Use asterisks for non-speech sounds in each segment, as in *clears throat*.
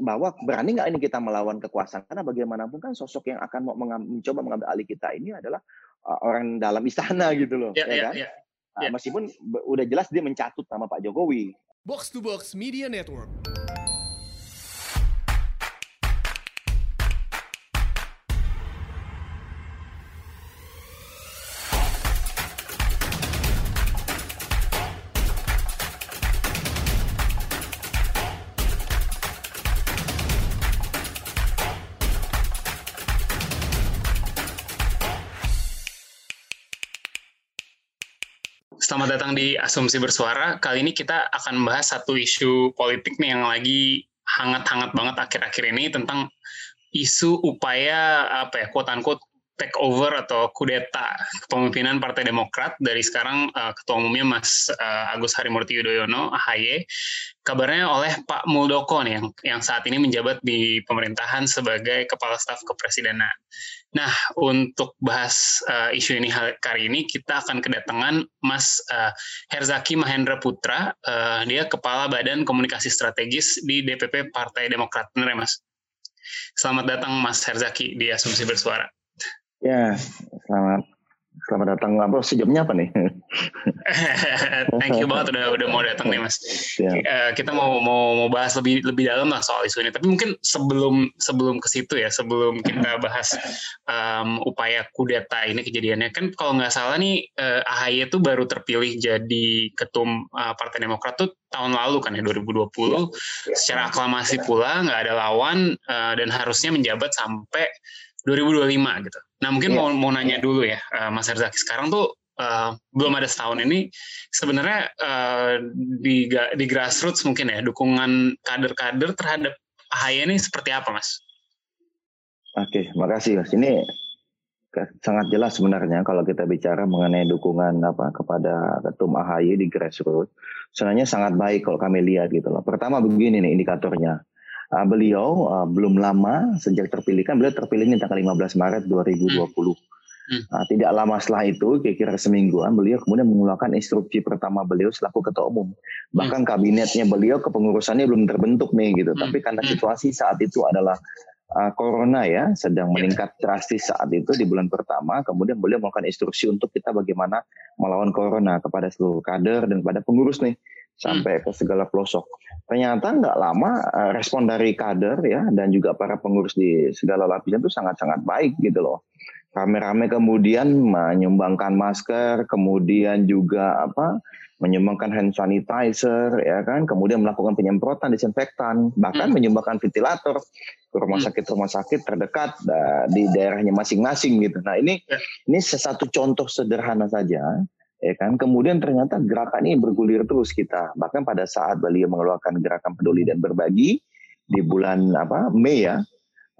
bahwa berani nggak ini kita melawan kekuasaan? Karena bagaimanapun kan sosok yang akan mau mencoba mengambil alih kita ini adalah uh, orang dalam istana *laughs* gitu loh ya, ya, ya kan? ya, ya. Uh, meskipun udah jelas dia mencatut nama Pak Jokowi. Box to Box Media Network Selamat datang di Asumsi Bersuara. Kali ini kita akan membahas satu isu politik nih yang lagi hangat-hangat banget akhir-akhir ini tentang isu upaya apa ya quote unquote take over atau kudeta kepemimpinan Partai Demokrat dari sekarang uh, ketua umumnya Mas uh, Agus Harimurti Yudhoyono AHY kabarnya oleh Pak Muldoko nih yang yang saat ini menjabat di pemerintahan sebagai kepala staf kepresidenan. Nah, untuk bahas uh, isu ini kali ini kita akan kedatangan Mas uh, Herzaki Mahendra Putra, uh, dia Kepala Badan Komunikasi Strategis di DPP Partai Demokrat. Benar ya, Mas? Selamat datang Mas Herzaki di Asumsi Bersuara. Ya, selamat Selamat datang. Apa sejamnya apa nih? *laughs* Thank you banget udah udah mau datang nih mas. Yeah. Ya. Uh, kita mau mau mau bahas lebih lebih dalam lah soal isu ini. Tapi mungkin sebelum sebelum ke situ ya, sebelum kita *laughs* bahas um, upaya kudeta ini kejadiannya kan kalau nggak salah nih uh, eh, AHY itu baru terpilih jadi ketum uh, Partai Demokrat tuh tahun lalu kan ya 2020 yeah. secara aklamasi pula nggak ada lawan uh, dan harusnya menjabat sampai 2025 gitu. Nah mungkin yeah. mau mau nanya dulu ya uh, Mas Herzaki sekarang tuh uh, belum ada setahun ini sebenarnya uh, di di grassroots mungkin ya dukungan kader-kader terhadap AHY ini seperti apa Mas? Oke, makasih Mas. Ini sangat jelas sebenarnya kalau kita bicara mengenai dukungan apa kepada ketum AHY di grassroots sebenarnya sangat baik kalau kami lihat gitu loh. Pertama begini nih indikatornya uh, beliau uh, belum lama sejak terpilih kan beliau terpilih ini tanggal 15 Maret 2020. Hmm. Uh, tidak lama setelah itu, kira-kira semingguan, beliau kemudian mengeluarkan instruksi pertama beliau selaku ketua umum. Bahkan hmm. kabinetnya beliau kepengurusannya belum terbentuk nih gitu. Hmm. Tapi karena situasi saat itu adalah uh, corona ya sedang ya. meningkat drastis saat itu di bulan pertama, kemudian beliau melakukan instruksi untuk kita bagaimana melawan corona kepada seluruh kader dan kepada pengurus nih sampai ke segala pelosok. Ternyata nggak lama eh, respon dari kader ya dan juga para pengurus di segala lapisan itu sangat-sangat baik gitu loh. Rame-rame kemudian menyumbangkan masker, kemudian juga apa menyumbangkan hand sanitizer ya kan, kemudian melakukan penyemprotan disinfektan, bahkan hmm. menyumbangkan ventilator ke rumah hmm. sakit rumah sakit terdekat di daerahnya masing-masing gitu. Nah ini ya. ini satu contoh sederhana saja ya kan? Kemudian ternyata gerakan ini bergulir terus kita. Bahkan pada saat beliau mengeluarkan gerakan peduli dan berbagi di bulan apa Mei ya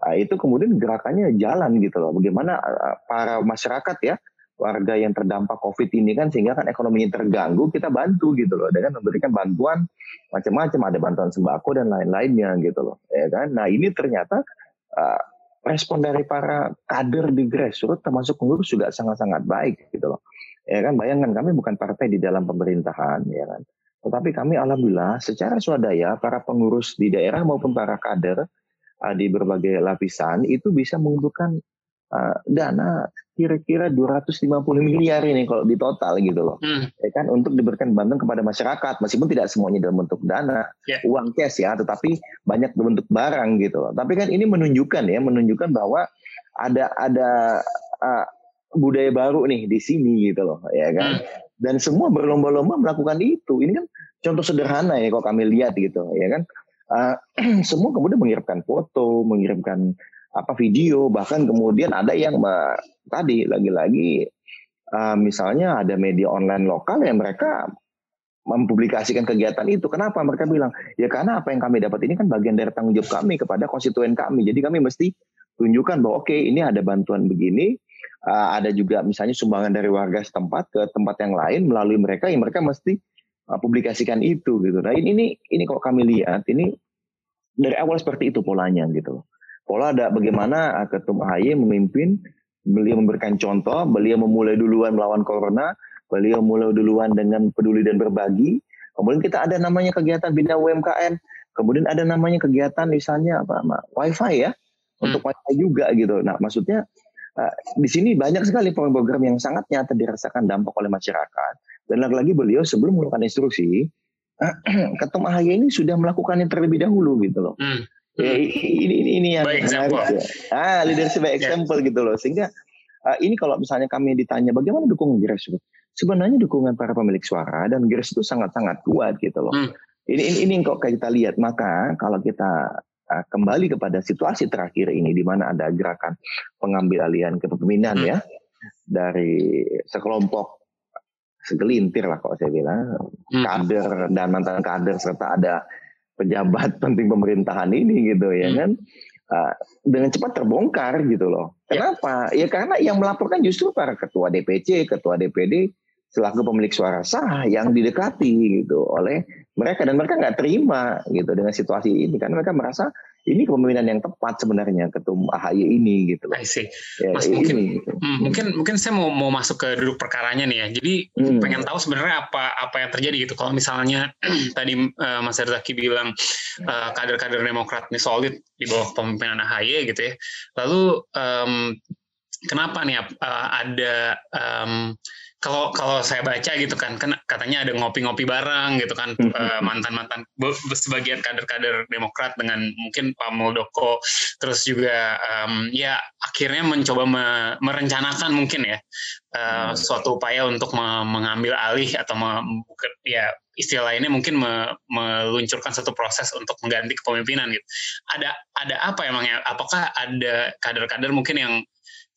ah, itu kemudian gerakannya jalan gitu loh. Bagaimana ah, para masyarakat ya warga yang terdampak COVID ini kan sehingga kan ekonominya terganggu kita bantu gitu loh. Dengan memberikan bantuan macam-macam ada bantuan sembako dan lain-lainnya gitu loh ya kan? Nah ini ternyata uh, respon dari para kader di grassroots termasuk pengurus juga sangat-sangat baik gitu loh ya kan bayangkan kami bukan partai di dalam pemerintahan ya kan tetapi kami alhamdulillah secara swadaya para pengurus di daerah maupun para kader uh, di berbagai lapisan itu bisa mengumpulkan uh, dana kira-kira 250 miliar ini kalau di total gitu loh. Hmm. Ya kan untuk diberikan bantuan kepada masyarakat meskipun tidak semuanya dalam bentuk dana, yeah. uang cash ya, tetapi banyak bentuk barang gitu loh. Tapi kan ini menunjukkan ya, menunjukkan bahwa ada ada uh, budaya baru nih di sini gitu loh ya kan hmm. dan semua berlomba-lomba melakukan itu ini kan contoh sederhana ya kalau kami lihat gitu ya kan uh, *clears throat* semua kemudian mengirimkan foto mengirimkan apa video bahkan kemudian ada yang uh, tadi lagi-lagi uh, misalnya ada media online lokal yang mereka mempublikasikan kegiatan itu. Kenapa mereka bilang? Ya karena apa yang kami dapat ini kan bagian dari tanggung jawab kami kepada konstituen kami. Jadi kami mesti tunjukkan bahwa oke okay, ini ada bantuan begini, uh, ada juga misalnya sumbangan dari warga setempat ke tempat yang lain melalui mereka yang mereka mesti uh, publikasikan itu gitu. Nah ini ini ini kalau kami lihat ini dari awal seperti itu polanya gitu. Pola ada bagaimana uh, ketum AHY memimpin, beliau memberikan contoh, beliau memulai duluan melawan corona, beliau mulai duluan dengan peduli dan berbagi. Kemudian kita ada namanya kegiatan bina UMKM, Kemudian ada namanya kegiatan misalnya apa, wifi ya, hmm. untuk wifi juga gitu. Nah maksudnya di sini banyak sekali program-program yang sangat nyata dirasakan dampak oleh masyarakat. Dan lagi-lagi beliau sebelum melakukan instruksi, *clears throat* Ketum AHY ini sudah melakukannya terlebih dahulu gitu loh. Hmm. Ya, ini, ini, ini yang menarik ya. Ah, leadership by example yeah. gitu loh. Sehingga uh, ini kalau misalnya kami ditanya bagaimana dukungan grassroots, sebenarnya dukungan para pemilik suara dan grassroots itu sangat-sangat kuat gitu loh. Hmm. Ini, ini ini kok kita lihat maka kalau kita kembali kepada situasi terakhir ini di mana ada gerakan pengambil alihan kepemimpinan hmm. ya dari sekelompok segelintir lah kalau saya bilang hmm. kader dan mantan kader serta ada pejabat *laughs* penting pemerintahan ini gitu ya hmm. kan uh, dengan cepat terbongkar gitu loh. Ya. Kenapa? Ya. ya karena yang melaporkan justru para ketua DPC, ketua DPD selaku pemilik suara sah yang didekati gitu oleh mereka dan mereka nggak terima gitu dengan situasi ini karena mereka merasa ini kepemimpinan yang tepat sebenarnya ketum AHY ini gitu. I see. Ya, Mas mungkin ini, gitu. hmm, mungkin mungkin saya mau mau masuk ke duduk perkaranya nih ya. Jadi hmm. pengen tahu sebenarnya apa apa yang terjadi gitu. Kalau misalnya *clears throat* tadi uh, Mas Herzaki bilang uh, kader-kader Demokrat ini solid di bawah kepemimpinan AHY gitu ya. Lalu um, kenapa nih uh, ada um, kalau kalau saya baca gitu kan kan katanya ada ngopi-ngopi bareng gitu kan uh, mantan-mantan sebagian kader-kader Demokrat dengan mungkin Pak Muldoko terus juga um, ya akhirnya mencoba me, merencanakan mungkin ya uh, suatu upaya untuk me, mengambil alih atau me, ya istilah ini mungkin me, meluncurkan satu proses untuk mengganti kepemimpinan gitu. Ada ada apa emangnya? Apakah ada kader-kader mungkin yang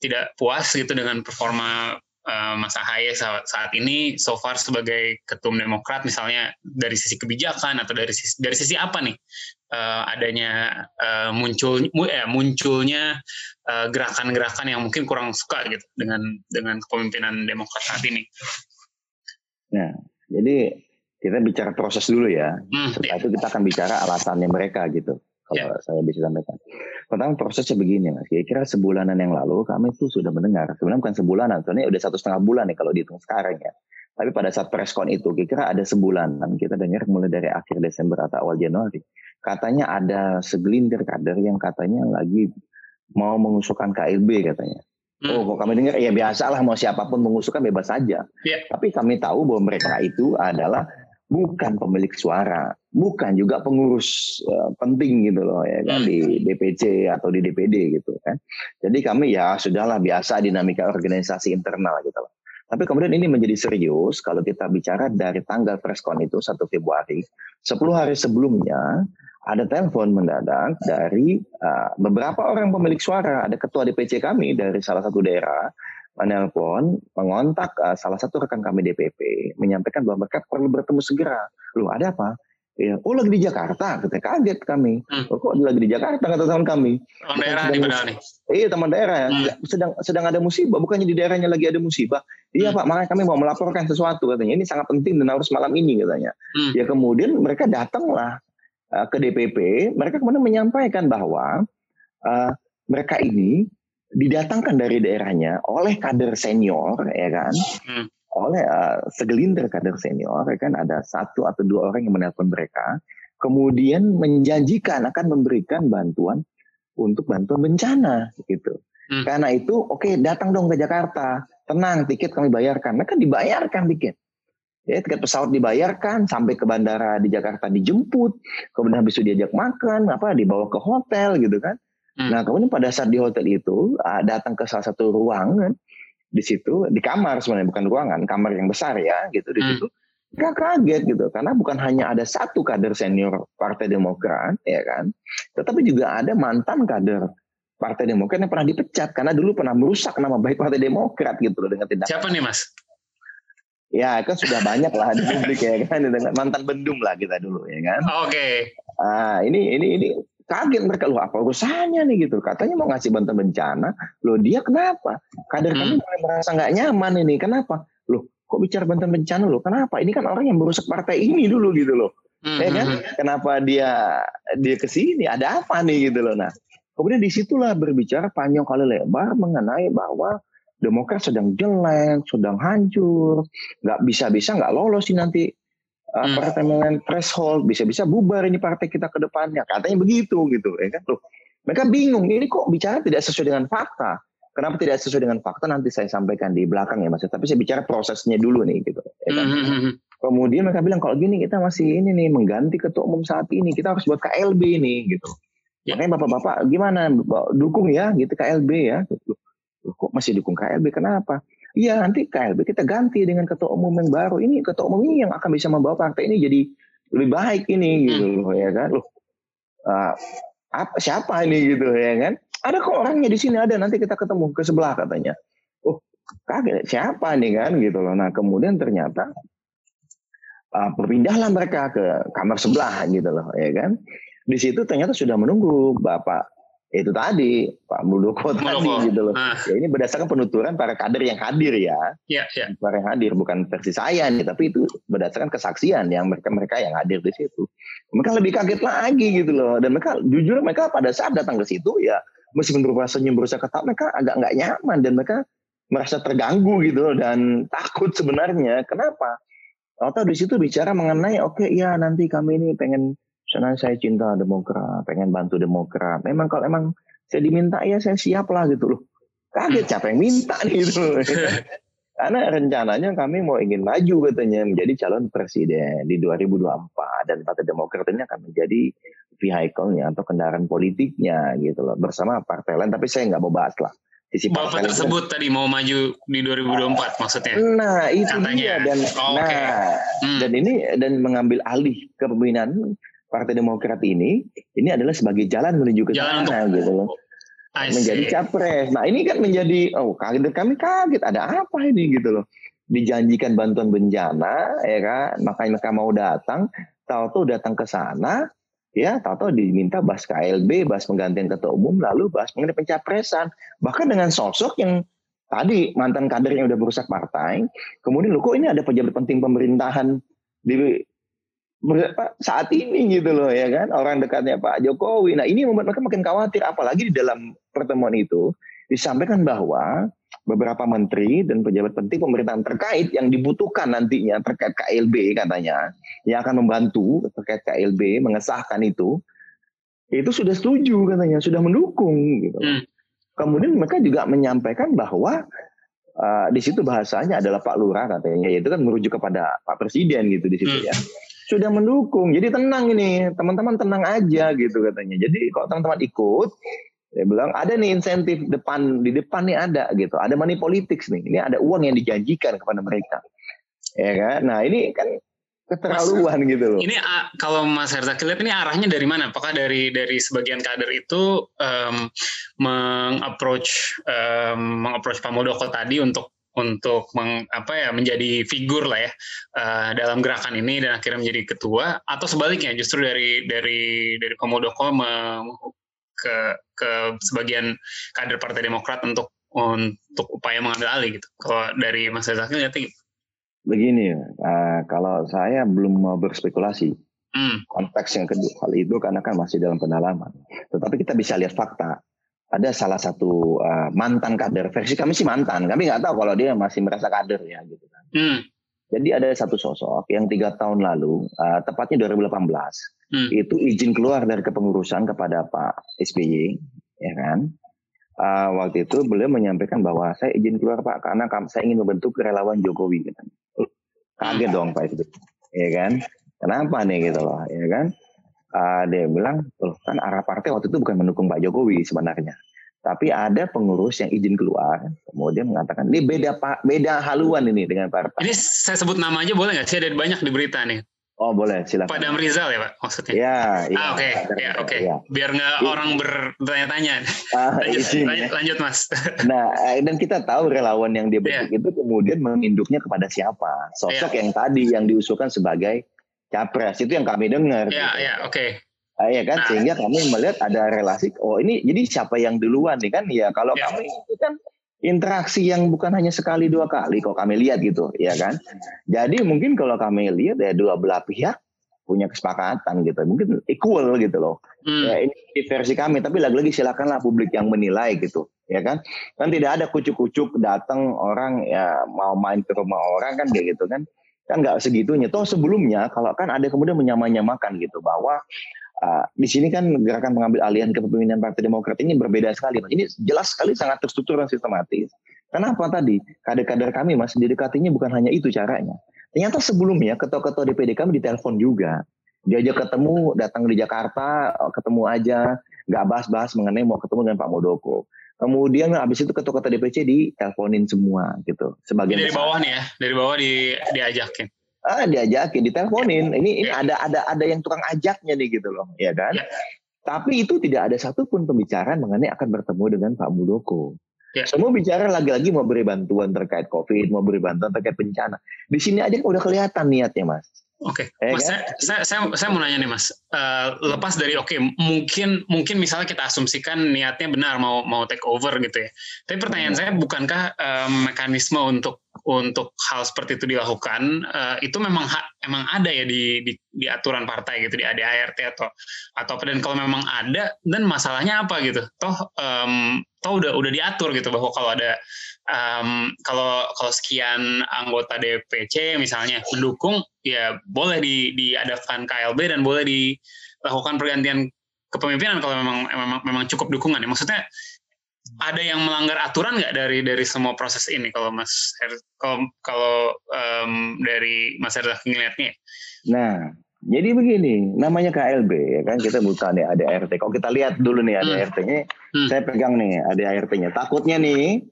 tidak puas gitu dengan performa uh, Mas Ahaye saat, saat ini so far sebagai ketum Demokrat misalnya dari sisi kebijakan atau dari sisi dari sisi apa nih uh, adanya uh, muncul eh, munculnya gerakan-gerakan uh, yang mungkin kurang suka gitu dengan dengan kepemimpinan Demokrat saat ini. Nah, jadi kita bicara proses dulu ya. Hmm, Setelah iya. itu kita akan bicara alasannya mereka gitu kalau yeah. saya bisa sampaikan. Pertama prosesnya begini mas, kira-kira sebulanan yang lalu kami itu sudah mendengar, sebenarnya bukan sebulanan, sebenarnya udah satu setengah bulan nih kalau dihitung sekarang ya. Tapi pada saat preskon itu, kira-kira ada sebulanan, kita dengar mulai dari akhir Desember atau awal Januari. Katanya ada segelintir kader yang katanya lagi mau mengusulkan KLB katanya. Hmm. Oh, kok kami dengar ya biasalah mau siapa pun mengusulkan bebas saja. Yeah. Tapi kami tahu bahwa mereka itu adalah bukan pemilik suara, bukan juga pengurus uh, penting gitu loh ya kan di hmm. DPC atau di DPD gitu kan. Jadi kami ya sudahlah biasa dinamika organisasi internal gitu loh. Tapi kemudian ini menjadi serius kalau kita bicara dari tanggal preskon itu 1 Februari, 10 hari sebelumnya ada telepon mendadak dari uh, beberapa orang pemilik suara, ada ketua DPC kami dari salah satu daerah menelpon, mengontak uh, salah satu rekan kami DPP, menyampaikan bahwa mereka perlu bertemu segera. Loh, ada apa? Ya, oh lagi di Jakarta, kita kaget kami. Hmm. Oh, kok lagi di Jakarta kata teman kami. Teman daerah nih? Iya teman daerah. Hmm. Sedang sedang ada musibah, bukannya di daerahnya lagi ada musibah. Iya hmm. pak, makanya kami mau melaporkan sesuatu katanya. Ini sangat penting dan harus malam ini katanya. Hmm. Ya kemudian mereka datanglah uh, ke DPP. Mereka kemudian menyampaikan bahwa uh, mereka ini didatangkan dari daerahnya oleh kader senior ya kan? Hmm. oleh uh, segelintir kader senior ya kan? Ada satu atau dua orang yang menelpon mereka kemudian menjanjikan akan memberikan bantuan untuk bantuan bencana gitu. Hmm. karena itu oke okay, datang dong ke Jakarta. Tenang tiket kami bayarkan. Mereka dibayarkan tiket. Ya tiket pesawat dibayarkan sampai ke bandara di Jakarta dijemput. Kemudian habis itu diajak makan apa dibawa ke hotel gitu kan Hmm. Nah kemudian pada saat di hotel itu uh, datang ke salah satu ruangan di situ di kamar sebenarnya bukan ruangan kamar yang besar ya gitu di hmm. situ nggak kaget gitu karena bukan hanya ada satu kader senior Partai Demokrat ya kan tetapi juga ada mantan kader Partai Demokrat yang pernah dipecat karena dulu pernah merusak nama baik Partai Demokrat gitu loh dengan tindakan siapa nih mas Ya kan sudah banyak lah di publik ya kan dengan mantan bendum lah kita dulu ya kan. Oke. Okay. Ah ini ini ini kaget mereka loh apa urusannya nih? Gitu. Katanya mau ngasih bantuan bencana. Loh dia kenapa? Kader hmm. kami mulai merasa nggak nyaman ini. Kenapa? Loh kok bicara bantuan bencana loh? Kenapa? Ini kan orang yang merusak partai ini dulu gitu loh. Hmm. ya kan? hmm. kenapa dia dia ke sini ada apa nih gitu loh. Nah kemudian di situlah berbicara panjang kali lebar mengenai bahwa Demokrat sedang jelek, sedang hancur, nggak bisa-bisa nggak lolos sih nanti uh, hmm. partai dengan threshold bisa-bisa bubar ini partai kita ke depannya katanya begitu gitu ya kan tuh mereka bingung ini kok bicara tidak sesuai dengan fakta kenapa tidak sesuai dengan fakta nanti saya sampaikan di belakang ya mas tapi saya bicara prosesnya dulu nih gitu ya kan? hmm. hmm, hmm. kemudian mereka bilang kalau gini kita masih ini nih mengganti ketua umum saat ini kita harus buat KLB nih gitu ya. makanya bapak-bapak gimana dukung ya gitu KLB ya gitu. kok masih dukung KLB kenapa Iya nanti KLB kita ganti dengan ketua umum yang baru. Ini ketua umum ini yang akan bisa membawa partai ini jadi lebih baik ini gitu loh ya kan? Loh uh, apa siapa ini gitu ya kan? Ada kok orangnya di sini ada. Nanti kita ketemu ke sebelah katanya. Oh kaget siapa nih kan? Gitu loh. Nah kemudian ternyata uh, berpindahlah mereka ke kamar sebelah gitu loh ya kan? Di situ ternyata sudah menunggu bapak itu tadi Pak Muldoko tadi gitu loh. Ah. Ya ini berdasarkan penuturan para kader yang hadir ya. Iya, iya. Para yang hadir bukan versi saya nih, tapi itu berdasarkan kesaksian yang mereka-mereka yang hadir di situ. Mereka lebih kaget lagi gitu loh. Dan mereka jujur mereka pada saat datang ke situ ya meskipun berusaha senyum berusaha ketawa mereka agak nggak nyaman dan mereka merasa terganggu gitu loh dan takut sebenarnya. Kenapa? Atau di situ bicara mengenai oke okay, ya nanti kami ini pengen karena saya cinta Demokrat, pengen bantu Demokrat. Memang kalau emang saya diminta ya saya siap lah gitu loh. Kaget siapa yang minta nih gitu. *laughs* Karena rencananya kami mau ingin maju katanya menjadi calon presiden di 2024 dan Partai Demokrat ini akan menjadi vehicle-nya atau kendaraan politiknya gitu loh bersama partai lain tapi saya nggak mau bahas lah sisi Bapak tersebut tadi mau maju di 2024 maksudnya. Nah, itu Katanya. dia dan oh, nah okay. hmm. dan ini dan mengambil alih kepemimpinan Partai Demokrat ini ini adalah sebagai jalan menuju ke sana gitu loh. Menjadi capres. Nah ini kan menjadi oh kaget kami kaget ada apa ini gitu loh. Dijanjikan bantuan bencana ya kan makanya mereka mau datang tahu-tahu datang ke sana ya tahu-tahu diminta bahas KLB, bahas penggantian ketua umum lalu bahas mengenai pencapresan bahkan dengan sosok yang tadi mantan kader yang udah merusak partai kemudian lo kok ini ada pejabat penting pemerintahan di saat ini gitu loh ya kan orang dekatnya Pak Jokowi. Nah ini membuat mereka makin khawatir apalagi di dalam pertemuan itu disampaikan bahwa beberapa menteri dan pejabat penting pemerintahan terkait yang dibutuhkan nantinya terkait KLB katanya yang akan membantu terkait KLB mengesahkan itu itu sudah setuju katanya sudah mendukung gitu. Hmm. Kemudian mereka juga menyampaikan bahwa uh, di situ bahasanya adalah Pak Lurah katanya yaitu kan merujuk kepada Pak Presiden gitu di situ hmm. ya sudah mendukung. Jadi tenang ini, teman-teman tenang aja gitu katanya. Jadi kalau teman-teman ikut, dia bilang ada nih insentif depan di depan nih ada gitu. Ada money politics nih. Ini ada uang yang dijanjikan kepada mereka. Ya kan? Nah, ini kan keterlaluan Mas, gitu loh. Ini kalau Mas Herzaki lihat ini arahnya dari mana? Apakah dari dari sebagian kader itu um, mengapproach um, mengapproach Pak Muldoko tadi untuk untuk meng, apa ya menjadi figur lah ya uh, dalam gerakan ini dan akhirnya menjadi ketua atau sebaliknya justru dari dari dari Komodoko me, ke ke sebagian kader Partai Demokrat untuk untuk upaya mengambil alih gitu. Kalau dari Mas Zaki lihat gitu. Begini, uh, kalau saya belum mau berspekulasi hmm. konteks yang kedua hal itu karena kan masih dalam pendalaman. Tetapi kita bisa lihat fakta ada salah satu uh, mantan kader versi kami sih mantan kami nggak tahu kalau dia masih merasa kader ya gitu kan hmm. jadi ada satu sosok yang tiga tahun lalu uh, tepatnya 2018 hmm. itu izin keluar dari kepengurusan kepada Pak SBY ya kan uh, waktu itu beliau menyampaikan bahwa saya izin keluar Pak karena saya ingin membentuk relawan Jokowi gitu. kaget dong Pak SBY ya kan kenapa nih gitu loh ya kan uh, dia bilang, loh kan arah partai waktu itu bukan mendukung Pak Jokowi sebenarnya. Tapi ada pengurus yang izin keluar, kemudian mengatakan, ini beda pak, beda haluan ini dengan partai. Ini saya sebut nama aja boleh nggak? Saya ada banyak di berita nih. Oh boleh, silakan. Pak Rizal ya Pak maksudnya? Ya, ya. Ah oke, okay. ya oke. Okay. Ya. Biar nggak ya. orang bertanya-tanya. Ah, *laughs* lanjut, izin, lanjut, ya. lanjut Mas. *laughs* Nah, eh, dan kita tahu relawan yang dia bentuk itu kemudian menginduknya kepada siapa? Sosok yang tadi yang diusulkan sebagai capres itu yang kami dengar. Iya, gitu. iya, oke. Uh, ya kan, nah. sehingga kami melihat ada relasi. Oh ini jadi siapa yang duluan nih kan? Ya kalau ya. kami itu kan interaksi yang bukan hanya sekali dua kali. Kok kami lihat gitu, ya kan? Jadi mungkin kalau kami lihat ya dua belah pihak punya kesepakatan gitu, mungkin equal gitu loh. Hmm. Ya ini versi kami, tapi lagi-lagi silakanlah publik yang menilai gitu, ya kan? Kan tidak ada kucuk-kucuk datang orang ya mau main ke rumah orang kan kayak gitu kan? Kan nggak segitunya. Toh sebelumnya kalau kan ada kemudian menyamanyamakan gitu bahwa uh, di sini kan gerakan pengambil alihan kepemimpinan Partai Demokrat ini berbeda sekali. Ini jelas sekali sangat terstruktur dan sistematis. Kenapa tadi kader-kader kami mas didekatinya bukan hanya itu caranya. Ternyata sebelumnya ketua-ketua DPD kami ditelepon juga. Diajak ketemu, datang di Jakarta, ketemu aja, nggak bahas-bahas mengenai mau ketemu dengan Pak Muldoko. Kemudian habis itu ketua-ketua DPC diteleponin semua gitu. Sebagian dari bawah nih ya, dari bawah di, diajakin. Ah, diajakin, diteleponin. Ini ini ya. ada ada ada yang tukang ajaknya nih gitu loh, ya kan? Ya. Tapi itu tidak ada satupun pembicaraan mengenai akan bertemu dengan Pak Muldoko. Ya. Semua bicara lagi-lagi mau beri bantuan terkait COVID, mau beri bantuan terkait bencana. Di sini aja udah kelihatan niatnya, Mas. Oke, okay. Mas, kan? saya, saya, saya mau nanya nih Mas, uh, lepas dari oke, okay, mungkin mungkin misalnya kita asumsikan niatnya benar mau mau take over gitu ya. Tapi pertanyaan hmm. saya bukankah uh, mekanisme untuk untuk hal seperti itu dilakukan uh, itu memang ha, emang ada ya di, di di aturan partai gitu di ADART atau atau dan kalau memang ada dan masalahnya apa gitu? Toh um, toh udah udah diatur gitu bahwa kalau ada um, kalau kalau sekian anggota DPC misalnya mendukung ya boleh di diadakan KLB dan boleh dilakukan pergantian kepemimpinan kalau memang memang memang cukup dukungan ya maksudnya ada yang melanggar aturan nggak dari dari semua proses ini kalau Mas Her, kalau kalau um, dari Mas Herzaki ngelihatnya? Nah, jadi begini, namanya KLB ya kan kita bukan ya ada ART. Kalau kita lihat dulu nih ada hmm. ART-nya, hmm. saya pegang nih ada ART-nya. Takutnya nih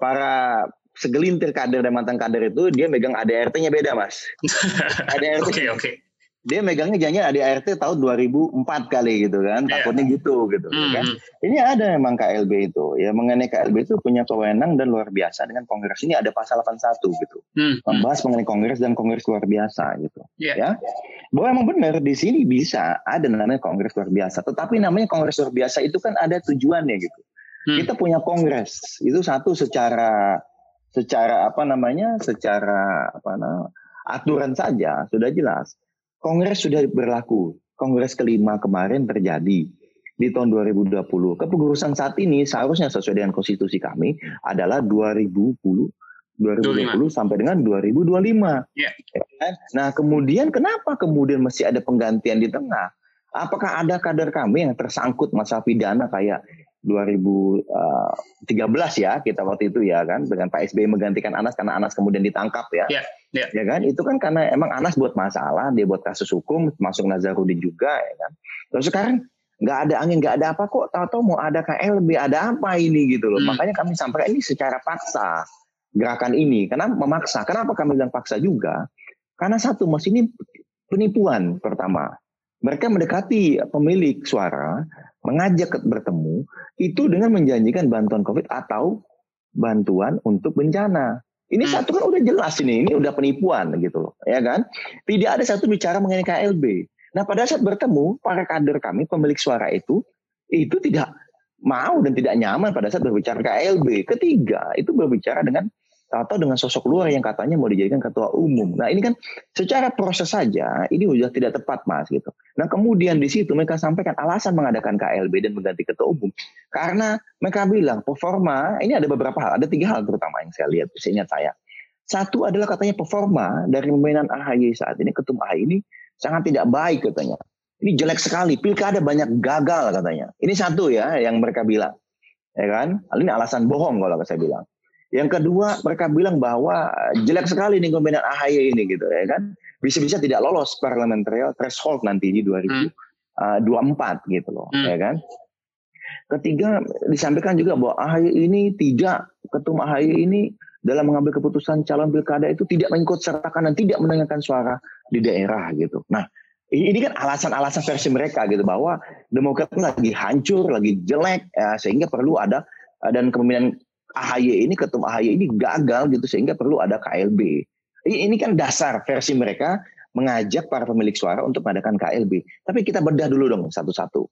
para segelintir kader dan mantan kader itu dia megang ADRT-nya beda mas. *laughs* ADRT. Oke oke. Dia megangnya jangan ADRT tahun 2004 kali gitu kan, yeah. takutnya gitu gitu mm -hmm. kan. Ini ada memang KLB itu ya mengenai KLB itu punya kewenang dan luar biasa dengan kongres ini ada pasal 81 gitu, mm -hmm. membahas mengenai kongres dan kongres luar biasa gitu yeah. ya. Bahwa emang benar di sini bisa ada namanya kongres luar biasa, tetapi namanya kongres luar biasa itu kan ada tujuannya gitu. Hmm. Kita punya kongres itu satu secara secara apa namanya secara apa namanya aturan saja sudah jelas. Kongres sudah berlaku. Kongres kelima kemarin terjadi di tahun 2020. Kepengurusan saat ini seharusnya sesuai dengan konstitusi kami adalah 2020 2020 25. sampai dengan 2025. Yeah. Ya kan? Nah, kemudian kenapa kemudian masih ada penggantian di tengah? Apakah ada kader kami yang tersangkut masa pidana kayak 2013 eh, ya kita waktu itu ya kan dengan Pak SBY menggantikan Anas karena Anas kemudian ditangkap ya. Yeah, yeah. Ya kan itu kan karena emang Anas buat masalah, dia buat kasus hukum, masuk Nazarudin juga ya kan. Terus sekarang nggak ada angin, nggak ada apa kok, tahu-tahu mau ada KLB, ada apa ini gitu loh. Hmm. Makanya kami sampaikan ini secara paksa gerakan ini. Kenapa memaksa? Kenapa kami bilang paksa juga? Karena satu, mas ini penipuan pertama. Mereka mendekati pemilik suara mengajak bertemu itu dengan menjanjikan bantuan COVID atau bantuan untuk bencana. Ini hmm. satu kan udah jelas ini, ini udah penipuan gitu loh, ya kan? Tidak ada satu bicara mengenai KLB. Nah pada saat bertemu para kader kami pemilik suara itu itu tidak mau dan tidak nyaman pada saat berbicara KLB. Ketiga itu berbicara dengan atau dengan sosok luar yang katanya mau dijadikan ketua umum. Nah ini kan secara proses saja ini sudah tidak tepat mas gitu. Nah kemudian di situ mereka sampaikan alasan mengadakan KLB dan mengganti ketua umum karena mereka bilang performa ini ada beberapa hal, ada tiga hal terutama yang saya lihat, seingat saya. Satu adalah katanya performa dari pemimpinan AHY saat ini, ketum AHY ini sangat tidak baik katanya. Ini jelek sekali, pilkada banyak gagal katanya. Ini satu ya yang mereka bilang. Ya kan? Ini alasan bohong kalau saya bilang. Yang kedua, mereka bilang bahwa jelek sekali nih kombinat AHY ini gitu ya kan. Bisa-bisa tidak lolos parliamentary threshold nanti di 2024 hmm. gitu loh, hmm. ya kan. Ketiga, disampaikan juga bahwa AHY ini tidak ketum AHY ini dalam mengambil keputusan calon pilkada itu tidak mengikut sertakan dan tidak mendengarkan suara di daerah gitu. Nah, ini kan alasan-alasan versi mereka gitu bahwa Demokrat lagi hancur, lagi jelek, ya, sehingga perlu ada dan kepemimpinan AHY ini ketum AHY ini gagal gitu sehingga perlu ada KLB. Ini kan dasar versi mereka mengajak para pemilik suara untuk mengadakan KLB. Tapi kita bedah dulu dong satu-satu,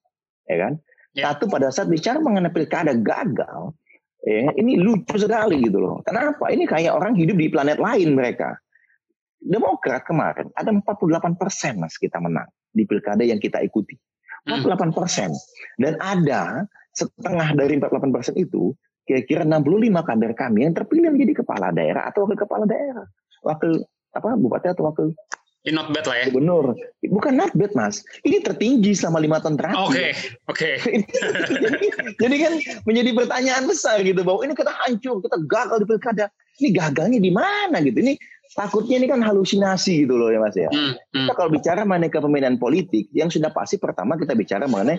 ya kan? Ya. Satu pada saat bicara mengenai pilkada gagal, ya, ini lucu sekali gitu loh. Kenapa? Ini kayak orang hidup di planet lain mereka. Demokrat kemarin ada 48 persen mas kita menang di pilkada yang kita ikuti. 48 persen. Dan ada setengah dari 48 persen itu kira-kira 65 kader kami yang terpilih menjadi kepala daerah atau wakil kepala daerah, wakil apa bupati atau wakil ini not bad lah ya. Gubernur. Bukan not bad mas. Ini tertinggi selama lima tahun terakhir. Oke, okay, oke. Okay. *laughs* jadi, jadi kan menjadi pertanyaan besar gitu bahwa ini kita hancur, kita gagal di pilkada. Ini gagalnya di mana gitu? Ini takutnya ini kan halusinasi gitu loh ya mas ya. Hmm, hmm. Kita kalau bicara mengenai kepemimpinan politik, yang sudah pasti pertama kita bicara mengenai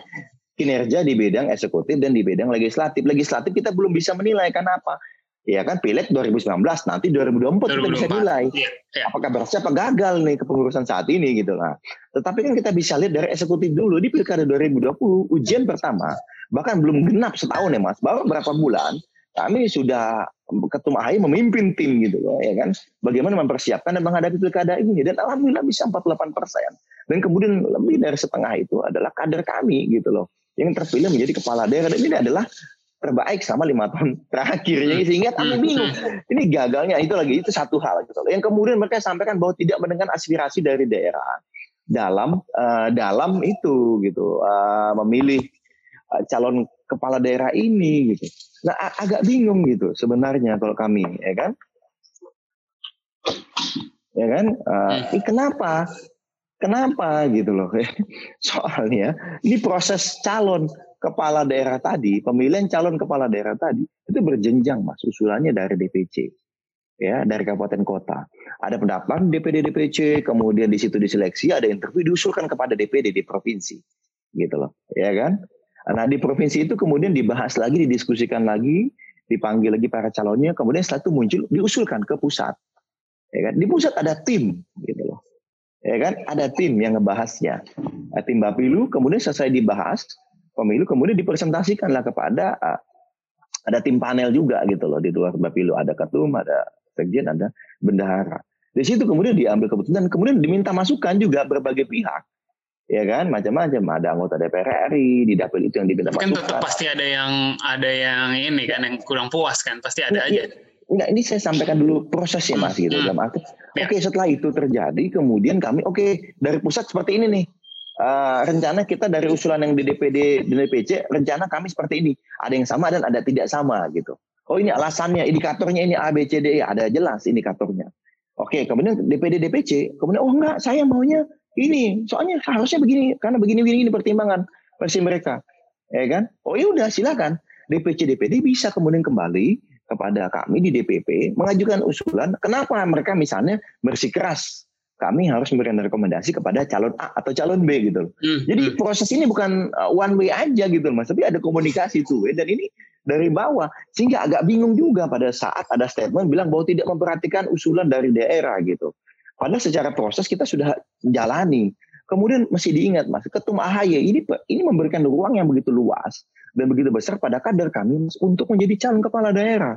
kinerja di bidang eksekutif dan di bidang legislatif. Legislatif kita belum bisa menilai kenapa? Ya kan pileg 2019 nanti 2024, 2024 kita bisa nilai ya, ya. apakah berhasil apa gagal nih kepengurusan saat ini gitu lah. Tetapi kan kita bisa lihat dari eksekutif dulu di pilkada 2020 ujian pertama bahkan belum genap setahun ya mas baru berapa bulan kami sudah ketum AHY memimpin tim gitu loh ya kan bagaimana mempersiapkan dan menghadapi pilkada ini dan alhamdulillah bisa 48 persen dan kemudian lebih dari setengah itu adalah kader kami gitu loh yang terpilih menjadi kepala daerah. Dan ini adalah terbaik sama lima tahun terakhir. Hmm. sehingga kami bingung ini gagalnya itu lagi itu satu hal. Gitu yang kemudian mereka sampaikan bahwa tidak mendengar aspirasi dari daerah dalam uh, dalam itu gitu uh, memilih uh, calon kepala daerah ini gitu. Nah agak bingung gitu sebenarnya kalau kami ya kan? Ya kan? Uh, ini kenapa kenapa gitu loh *laughs* soalnya ini proses calon kepala daerah tadi, pemilihan calon kepala daerah tadi itu berjenjang mas usulannya dari DPC ya dari kabupaten kota. Ada pendapat DPD DPC, kemudian di situ diseleksi, ada interview diusulkan kepada DPD di provinsi, gitu loh, ya kan? Nah di provinsi itu kemudian dibahas lagi, didiskusikan lagi, dipanggil lagi para calonnya, kemudian setelah itu muncul diusulkan ke pusat, ya kan? Di pusat ada tim, gitu ya kan? Ada tim yang ngebahasnya, nah, tim Bapilu, kemudian selesai dibahas, pemilu kemudian dipresentasikanlah kepada uh, ada tim panel juga gitu loh di luar Bapilu. Ada ketum ada sekjen ada bendahara. Di situ kemudian diambil keputusan dan kemudian diminta masukan juga berbagai pihak. Ya kan? Macam-macam. Ada anggota DPR RI di dapil itu yang diminta kan masukan. tetap pasti ada yang ada yang ini kan yang kurang puas kan? Pasti ada ya, aja Enggak, ini saya sampaikan dulu prosesnya mas gitu hmm. dalam arti. Ya. Oke, setelah itu terjadi, kemudian kami oke okay, dari pusat seperti ini nih. Uh, rencana kita dari usulan yang di DPD dan DPC rencana kami seperti ini. Ada yang sama dan ada tidak sama gitu. Oh ini alasannya indikatornya ini A B C D E. Ada jelas indikatornya. Oke kemudian DPD DPC kemudian oh enggak saya maunya ini. Soalnya harusnya begini karena begini begini ini pertimbangan versi mereka. Ya kan? Oh ya udah silakan. DPC DPD bisa kemudian kembali kepada kami di DPP mengajukan usulan kenapa mereka misalnya bersikeras kami harus memberikan rekomendasi kepada calon A atau calon B gitu loh. Hmm. Jadi hmm. proses ini bukan uh, one way aja gitu loh, Mas, tapi ada komunikasi tuh dan ini dari bawah sehingga agak bingung juga pada saat ada statement bilang bahwa tidak memperhatikan usulan dari daerah gitu. Padahal secara proses kita sudah jalani. Kemudian masih diingat Mas, Ketum AHY ini ini memberikan ruang yang begitu luas dan begitu besar pada kader kami untuk menjadi calon kepala daerah.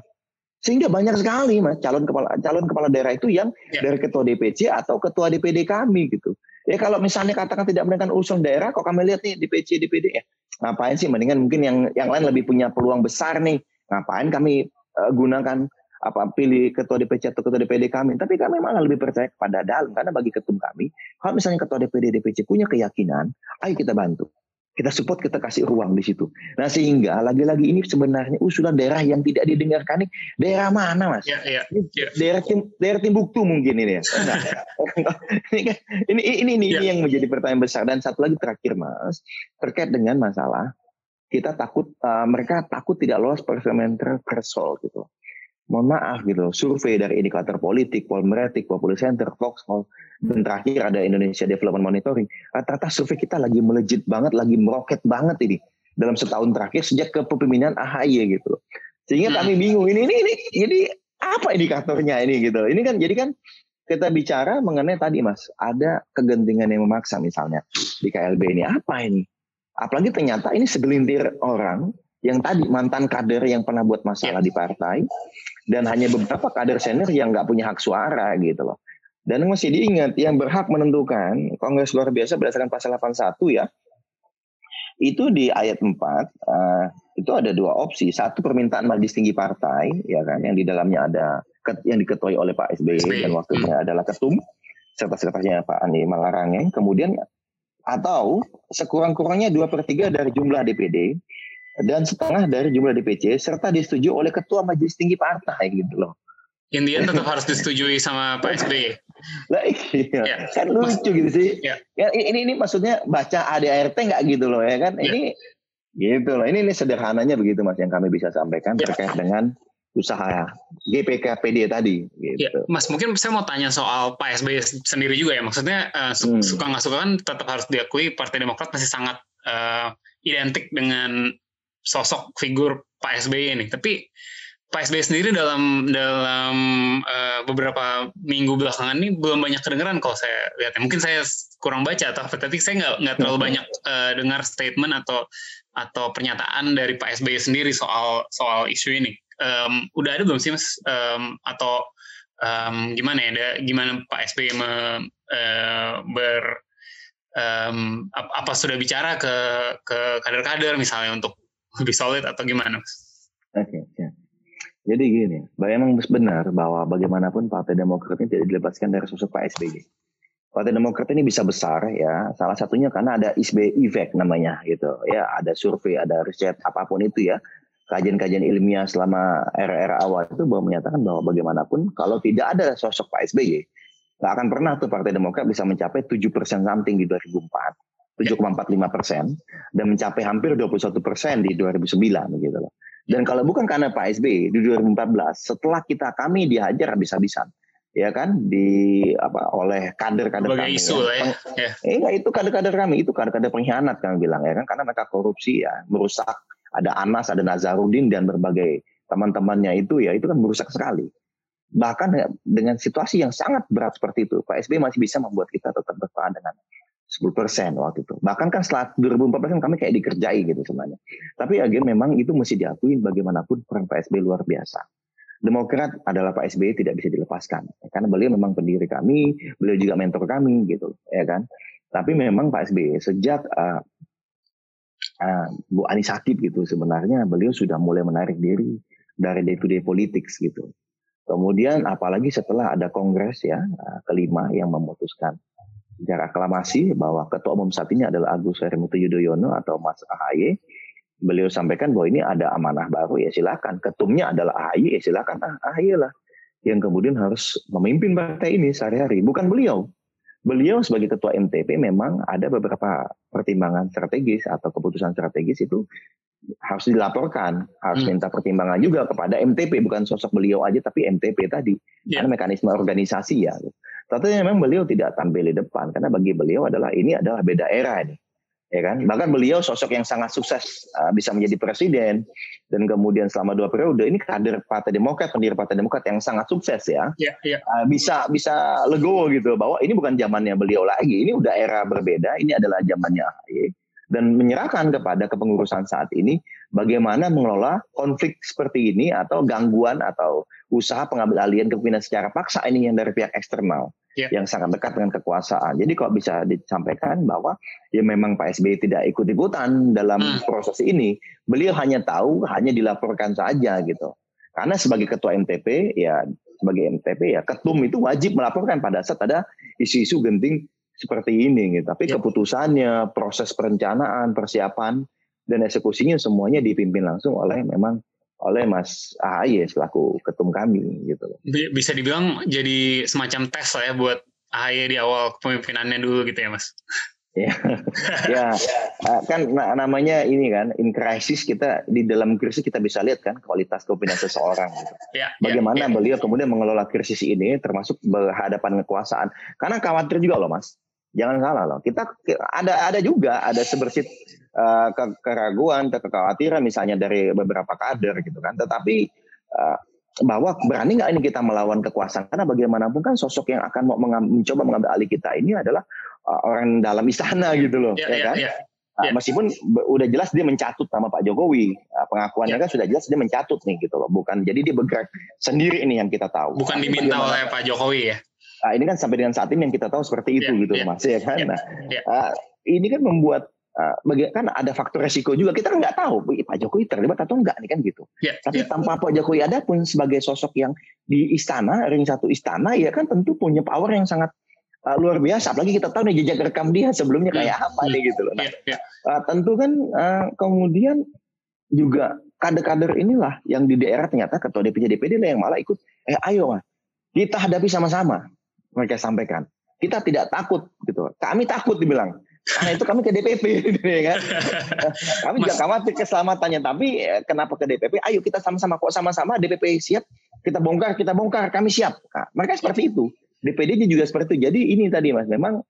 Sehingga banyak sekali mas calon kepala calon kepala daerah itu yang ya. dari ketua DPC atau ketua DPD kami gitu. Ya kalau misalnya katakan tidak mendengarkan urusan daerah, kok kami lihat nih DPC DPD ya ngapain sih? Mendingan mungkin yang yang lain lebih punya peluang besar nih. Ngapain kami uh, gunakan apa pilih ketua DPC atau ketua DPD kami? Tapi kami malah lebih percaya kepada dalam karena bagi ketum kami, kalau misalnya ketua DPD DPC punya keyakinan, ayo kita bantu kita support, kita kasih ruang di situ. Nah sehingga lagi-lagi ini sebenarnya usulan daerah yang tidak didengarkan ini daerah mana mas? Ya, ya, ya. Daerah tim, daerah Timbuktu mungkin ini ya. Nah, *laughs* ini, ini ini ini, ya. ini yang menjadi pertanyaan besar dan satu lagi terakhir mas terkait dengan masalah kita takut uh, mereka takut tidak lolos parliamentary threshold gitu mohon maaf gitu survei dari indikator politik, Polmeretik, Populi Center, Foxhall, dan terakhir ada Indonesia Development Monitoring. Rata-rata survei kita lagi melejit banget, lagi meroket banget ini dalam setahun terakhir sejak kepemimpinan AHY gitu. Sehingga hmm. kami bingung ini ini ini ini apa indikatornya ini gitu. Ini kan jadi kan kita bicara mengenai tadi Mas, ada kegentingan yang memaksa misalnya di KLB ini apa ini? Apalagi ternyata ini segelintir orang yang tadi mantan kader yang pernah buat masalah ya. di partai dan hanya beberapa kader senior yang nggak punya hak suara gitu loh. Dan masih diingat yang berhak menentukan Kongres luar biasa berdasarkan pasal 81 ya. Itu di ayat 4 uh, eh, itu ada dua opsi. Satu permintaan majelis tinggi partai ya kan yang di dalamnya ada yang diketuai oleh Pak SBY dan waktunya hmm. adalah ketum serta sekretarisnya Pak Andi Malarangeng. Kemudian atau sekurang-kurangnya dua per tiga dari jumlah DPD dan setengah dari jumlah DPC serta disetujui oleh ketua majelis tinggi partai gitu loh. Intinya tetap harus disetujui sama Pak SBY. lah iya ya. kan lucu gitu sih ya. ya ini ini maksudnya baca ADART nggak gitu loh ya kan ya. ini gitu loh ini ini sederhananya begitu mas yang kami bisa sampaikan ya. terkait dengan usaha GPKPD tadi. Gitu. Ya, Mas mungkin saya mau tanya soal Pak SBY sendiri juga ya. Maksudnya uh, su hmm. suka nggak suka kan tetap harus diakui Partai Demokrat masih sangat uh, identik dengan sosok figur Pak SBY ini. Tapi Pak SBY sendiri dalam dalam uh, beberapa minggu belakangan ini belum banyak kedengeran kalau saya lihat. Mungkin saya kurang baca atau tapi saya nggak nggak terlalu hmm. banyak uh, dengar statement atau atau pernyataan dari Pak SBY sendiri soal soal isu ini um, udah ada belum sih mas um, atau um, gimana ya ada gimana Pak SBY me, uh, ber um, apa sudah bicara ke ke kader-kader misalnya untuk lebih solid atau gimana? Oke, okay, ya. Jadi gini, memang benar bahwa bagaimanapun Partai Demokrat ini tidak dilepaskan dari sosok Pak SBY. Partai Demokrat ini bisa besar ya, salah satunya karena ada SBY effect namanya gitu ya, ada survei, ada riset apa pun itu ya, kajian-kajian ilmiah selama era-era awal itu bahwa menyatakan bahwa bagaimanapun kalau tidak ada sosok Pak SBY, nggak akan pernah tuh Partai Demokrat bisa mencapai 7 persen something di 2004, 7,45 persen, dan mencapai hampir 21 persen di 2009 gitu loh. Dan kalau bukan karena Pak SBY di 2014, setelah kita kami dihajar habis-habisan, ya kan di apa oleh kader-kader kami isu ya. lah ya. Eh, enggak itu kader-kader kami itu kader-kader pengkhianat kami bilang ya kan karena mereka korupsi ya merusak ada Anas, ada Nazarudin dan berbagai teman-temannya itu ya itu kan merusak sekali. Bahkan ya, dengan situasi yang sangat berat seperti itu, Pak SBY masih bisa membuat kita tetap bertahan dengan 10 persen waktu itu. Bahkan kan setelah 2014 kami kayak dikerjai gitu sebenarnya. Tapi ya memang itu mesti diakui bagaimanapun peran Pak SBY luar biasa. Demokrat adalah Pak SBY tidak bisa dilepaskan. Karena beliau memang pendiri kami, beliau juga mentor kami gitu, ya kan. Tapi memang Pak SBY sejak uh, uh, Bu Ani Sakib gitu sebenarnya beliau sudah mulai menarik diri dari day to day politics gitu. Kemudian apalagi setelah ada kongres ya uh, kelima yang memutuskan secara aklamasi bahwa ketua umum saat ini adalah Agus Harimurti Yudhoyono atau Mas AHY. Beliau sampaikan bahwa ini ada amanah baru ya silakan. Ketumnya adalah AHY ya silakan ah, AHY lah yang kemudian harus memimpin partai ini sehari-hari. Bukan beliau, beliau sebagai ketua MTP memang ada beberapa pertimbangan strategis atau keputusan strategis itu harus dilaporkan, harus hmm. minta pertimbangan juga kepada MTP, bukan sosok beliau aja tapi MTP tadi, yeah. karena mekanisme organisasi ya. Tapi memang beliau tidak tampil di depan karena bagi beliau adalah ini adalah beda era ini ya kan? Bahkan beliau sosok yang sangat sukses uh, bisa menjadi presiden dan kemudian selama dua periode ini kader Partai Demokrat pendiri Partai Demokrat yang sangat sukses ya, ya, ya. Uh, bisa bisa legowo gitu bahwa ini bukan zamannya beliau lagi ini udah era berbeda ini adalah zamannya AHY dan menyerahkan kepada kepengurusan saat ini bagaimana mengelola konflik seperti ini atau gangguan atau usaha pengambil alihan kepemimpinan secara paksa ini yang dari pihak eksternal yeah. yang sangat dekat dengan kekuasaan. Jadi kalau bisa disampaikan bahwa ya memang Pak SBY tidak ikut-ikutan dalam hmm. proses ini, beliau hanya tahu, hanya dilaporkan saja gitu. Karena sebagai ketua MTP ya sebagai MTP ya ketum itu wajib melaporkan pada saat ada isu-isu genting seperti ini gitu. Tapi yeah. keputusannya, proses perencanaan, persiapan dan eksekusinya semuanya dipimpin langsung oleh memang oleh Mas AHY selaku ketum kami gitu loh. Bisa dibilang jadi semacam tes lah ya buat AHY di awal kepemimpinannya dulu gitu ya Mas. ya, ya eh, kan namanya ini kan in crisis kita di dalam krisis kita bisa lihat kan kualitas kepemimpinan seseorang gitu. Ya, ya Bagaimana ya, ya. beliau kemudian mengelola krisis ini termasuk berhadapan kekuasaan. Karena khawatir juga loh Mas. Jangan salah loh. Kita ada ada juga ada sebersit uh, keraguan, kekhawatiran misalnya dari beberapa kader gitu kan. Tetapi uh, bahwa berani nggak ini kita melawan kekuasaan karena bagaimanapun kan sosok yang akan mau mencoba mengambil alih kita ini adalah uh, orang dalam istana *laughs* gitu loh, ya, ya, ya kan? Ya. Nah, ya. meskipun udah jelas dia mencatut nama Pak Jokowi, pengakuannya ya. kan sudah jelas dia mencatut nih gitu loh, bukan jadi dia bergerak sendiri ini yang kita tahu. Bukan nah, diminta oleh Pak Jokowi ya? Nah, ini kan sampai dengan saat ini yang kita tahu seperti itu ya, gitu ya. mas ya kan. Ya, nah. Uh, ini kan membuat Uh, kan ada faktor resiko juga kita kan nggak tahu Pak Jokowi terlibat atau enggak nih kan gitu. Yeah, Tapi yeah. tanpa Pak Jokowi ada pun sebagai sosok yang di istana ring satu istana ya kan tentu punya power yang sangat uh, luar biasa. Apalagi kita tahu nih jejak rekam dia sebelumnya kayak yeah, apa yeah, nih gitu loh. Nah, yeah, yeah. Uh, tentu kan uh, kemudian juga kader-kader inilah yang di daerah ternyata ketua DPC DPD lah yang malah ikut. Eh ayo mas kita hadapi sama-sama mereka sampaikan. Kita tidak takut gitu. Kami takut dibilang. Karena itu kami ke DPP *laughs* gitu ya kan. *laughs* kami Mas, juga khawatir keselamatannya tapi eh, kenapa ke DPP? Ayo kita sama-sama kok sama-sama DPP siap, kita bongkar, kita bongkar, kami siap. Nah, mereka seperti itu. DPD juga seperti itu. Jadi ini tadi Mas, memang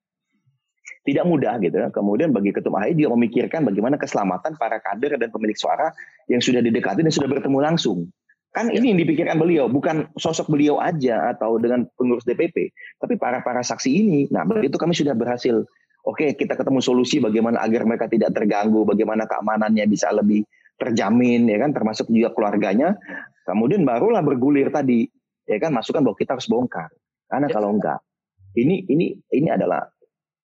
tidak mudah gitu. ya. Kemudian bagi ketum AHI dia memikirkan bagaimana keselamatan para kader dan pemilik suara yang sudah didekati dan sudah bertemu langsung. Kan ini yang dipikirkan beliau, bukan sosok beliau aja atau dengan pengurus DPP, tapi para para saksi ini. Nah, begitu kami sudah berhasil, oke okay, kita ketemu solusi bagaimana agar mereka tidak terganggu, bagaimana keamanannya bisa lebih terjamin, ya kan, termasuk juga keluarganya. Kemudian barulah bergulir tadi, ya kan, masukan bahwa kita harus bongkar. Karena ya. kalau enggak, ini ini ini adalah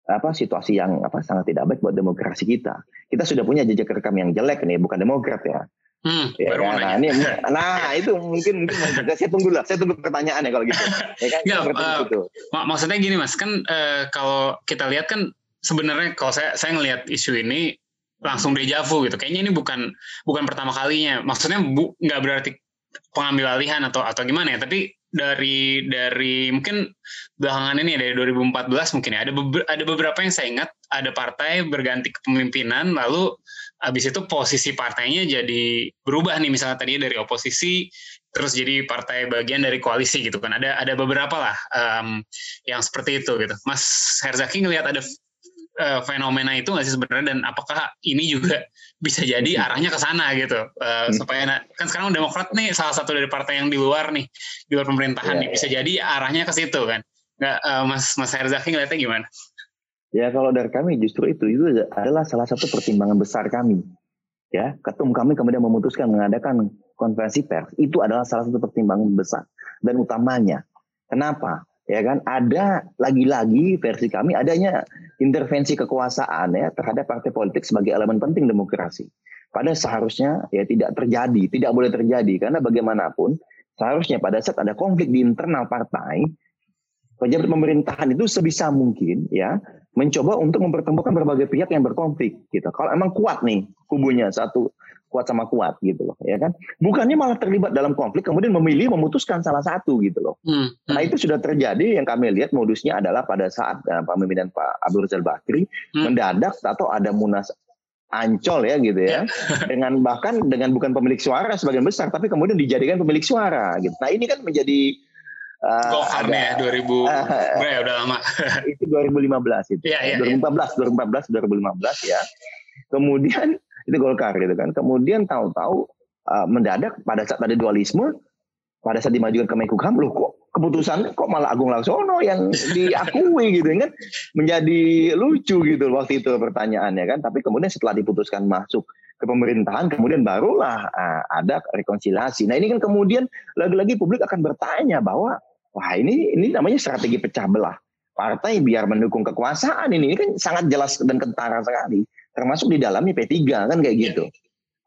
apa situasi yang apa sangat tidak baik buat demokrasi kita. Kita sudah punya jejak rekam yang jelek nih, bukan demokrat ya. Hmm, ya, kan? nah, ini, nah itu mungkin mungkin saya tunggu lah, saya tunggu pertanyaan ya kalau gitu. Ya kan, Nggak, uh, gitu. mak maksudnya gini mas, kan uh, kalau kita lihat kan sebenarnya kalau saya saya ngelihat isu ini langsung dejavu gitu. Kayaknya ini bukan bukan pertama kalinya. Maksudnya bu, nggak berarti pengambil alihan atau atau gimana ya, tapi dari dari mungkin belakangan ini ya, dari 2014 mungkin ya ada beber, ada beberapa yang saya ingat ada partai berganti kepemimpinan lalu habis itu posisi partainya jadi berubah nih misalnya tadi dari oposisi terus jadi partai bagian dari koalisi gitu kan ada ada beberapa lah um, yang seperti itu gitu Mas Herzaki ngelihat ada uh, fenomena itu nggak sih sebenarnya dan apakah ini juga bisa jadi hmm. arahnya ke sana gitu uh, hmm. supaya kan sekarang Demokrat nih salah satu dari partai yang di luar nih di luar pemerintahan yeah. nih bisa jadi arahnya ke situ kan nggak uh, Mas Mas Herzaki ngeliatnya gimana? Ya kalau dari kami justru itu itu adalah salah satu pertimbangan besar kami. Ya, ketum kami kemudian memutuskan mengadakan konferensi pers. Itu adalah salah satu pertimbangan besar dan utamanya. Kenapa? Ya kan ada lagi-lagi versi kami adanya intervensi kekuasaan ya terhadap partai politik sebagai elemen penting demokrasi. Pada seharusnya ya tidak terjadi, tidak boleh terjadi karena bagaimanapun seharusnya pada saat ada konflik di internal partai pejabat pemerintahan itu sebisa mungkin ya mencoba untuk mempertemukan berbagai pihak yang berkonflik gitu. Kalau emang kuat nih kubunya satu kuat sama kuat gitu loh ya kan bukannya malah terlibat dalam konflik kemudian memilih memutuskan salah satu gitu loh hmm, hmm. nah itu sudah terjadi yang kami lihat modusnya adalah pada saat uh, pemimpinan Pak Abdul Rizal Bakri hmm. mendadak atau ada munas ancol ya gitu ya yeah. *laughs* dengan bahkan dengan bukan pemilik suara sebagian besar tapi kemudian dijadikan pemilik suara gitu nah ini kan menjadi Uh, ada, ya 2000 uh, ya udah lama. *laughs* itu 2015 itu. Yeah, yeah, 2014, yeah. 2014, 2015 ya. Kemudian *laughs* itu Golkar gitu kan. Kemudian tahu-tahu uh, mendadak pada saat ada dualisme, pada saat dimajukan ke Menkumham, loh kok keputusan kok malah Agung Laksono yang *laughs* diakui gitu kan menjadi lucu gitu waktu itu pertanyaannya kan tapi kemudian setelah diputuskan masuk ke pemerintahan kemudian barulah uh, ada rekonsiliasi nah ini kan kemudian lagi-lagi publik akan bertanya bahwa Wah ini ini namanya strategi pecah belah partai biar mendukung kekuasaan ini, ini kan sangat jelas dan kentara sekali. Termasuk di dalamnya P3 kan kayak gitu.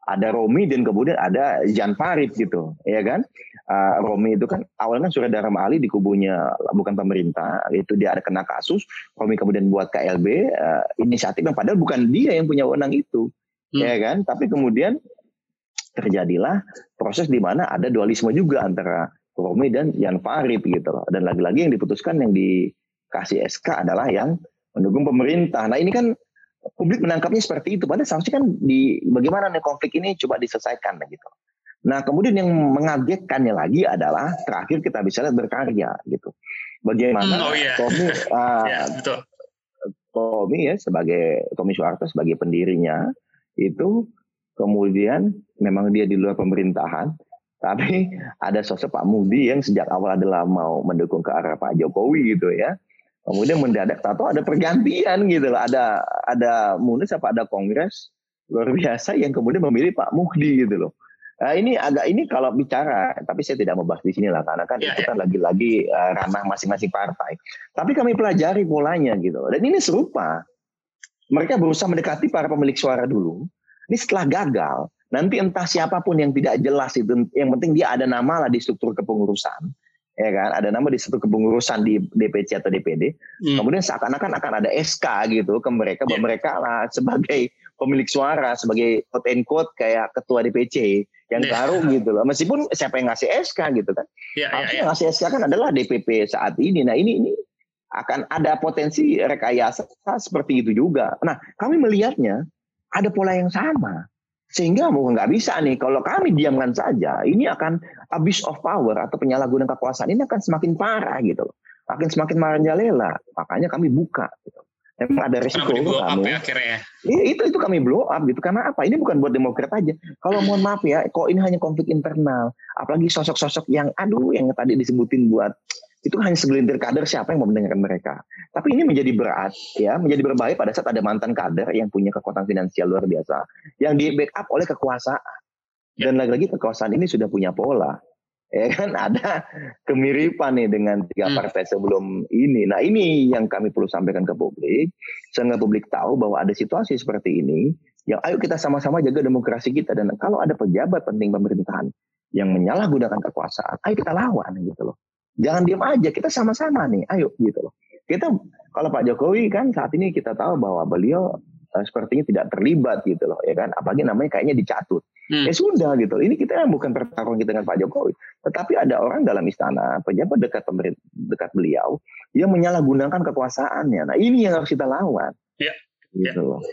Ada Romi dan kemudian ada Jan Farid gitu, ya kan? Uh, Romi itu kan awalnya kan sudah dalam Ali di kubunya bukan pemerintah, itu dia ada kena kasus. Romi kemudian buat KLB uh, inisiatif yang padahal bukan dia yang punya wewenang itu, hmm. ya kan? Tapi kemudian terjadilah proses di mana ada dualisme juga antara Romi dan Jan Farid gitu loh. Dan lagi-lagi yang diputuskan yang dikasih SK adalah yang mendukung pemerintah. Nah ini kan publik menangkapnya seperti itu. Padahal seharusnya kan di bagaimana nih konflik ini coba diselesaikan gitu. Nah kemudian yang mengagetkannya lagi adalah terakhir kita bisa lihat berkarya gitu. Bagaimana hmm, oh yeah. Tommy, uh, *laughs* yeah, betul. Tommy ya sebagai Tommy Soeharto sebagai pendirinya itu kemudian memang dia di luar pemerintahan tapi ada sosok Pak Mudi yang sejak awal adalah mau mendukung ke arah Pak Jokowi gitu ya. Kemudian mendadak tato ada pergantian gitu loh. Ada ada munis apa ada kongres luar biasa yang kemudian memilih Pak Muhdi gitu loh. Nah, ini agak ini kalau bicara, tapi saya tidak membahas di sini lah karena kan ya, itu kan ya. lagi-lagi uh, ranah masing-masing partai. Tapi kami pelajari polanya gitu. Dan ini serupa. Mereka berusaha mendekati para pemilik suara dulu. Ini setelah gagal, Nanti entah siapa pun yang tidak jelas itu, yang penting dia ada nama lah di struktur kepengurusan, ya kan? Ada nama di struktur kepengurusan di DPC atau DPD. Hmm. Kemudian seakan-akan akan ada SK gitu ke mereka, yeah. mereka lah sebagai pemilik suara, sebagai quote and quote kayak ketua DPC yang yeah. baru gitu loh. Meskipun siapa yang ngasih SK gitu kan? Yeah, yeah, yeah. ngasih SK kan adalah DPP saat ini. Nah ini ini akan ada potensi rekayasa seperti itu juga. Nah, kami melihatnya ada pola yang sama. Sehingga mau nggak bisa nih, kalau kami diamkan saja, ini akan abuse of power atau penyalahgunaan kekuasaan ini akan semakin parah gitu loh. Akan semakin marajalela. Makanya kami buka. Gitu. Memang ada resiko kami. Ya, akhirnya. Ya, itu itu kami blow up gitu. Karena apa? Ini bukan buat Demokrat aja. Kalau mohon maaf ya, kok ini hanya konflik internal. Apalagi sosok-sosok yang aduh yang tadi disebutin buat itu hanya segelintir kader siapa yang mau mendengarkan mereka. Tapi ini menjadi berat, ya, menjadi berbahaya pada saat ada mantan kader yang punya kekuatan finansial luar biasa, yang di backup oleh kekuasaan. Ya. Dan lagi-lagi kekuasaan ini sudah punya pola. Ya kan *laughs* ada kemiripan nih dengan tiga hmm. partai sebelum ini. Nah ini yang kami perlu sampaikan ke publik, sehingga publik tahu bahwa ada situasi seperti ini. Yang ayo kita sama-sama jaga demokrasi kita dan kalau ada pejabat penting pemerintahan yang menyalahgunakan kekuasaan, ayo kita lawan gitu loh. Jangan diam aja, kita sama-sama nih, ayo gitu loh. Kita kalau Pak Jokowi kan saat ini kita tahu bahwa beliau uh, sepertinya tidak terlibat gitu loh, ya kan? Apalagi namanya kayaknya dicatut. Hmm. Ya sudah gitu. Ini kita bukan pertarungan kita dengan Pak Jokowi, tetapi ada orang dalam istana, pejabat dekat pemerintah dekat beliau yang menyalahgunakan kekuasaannya. Nah, ini yang harus kita lawan. Ya. Gitu ya. loh.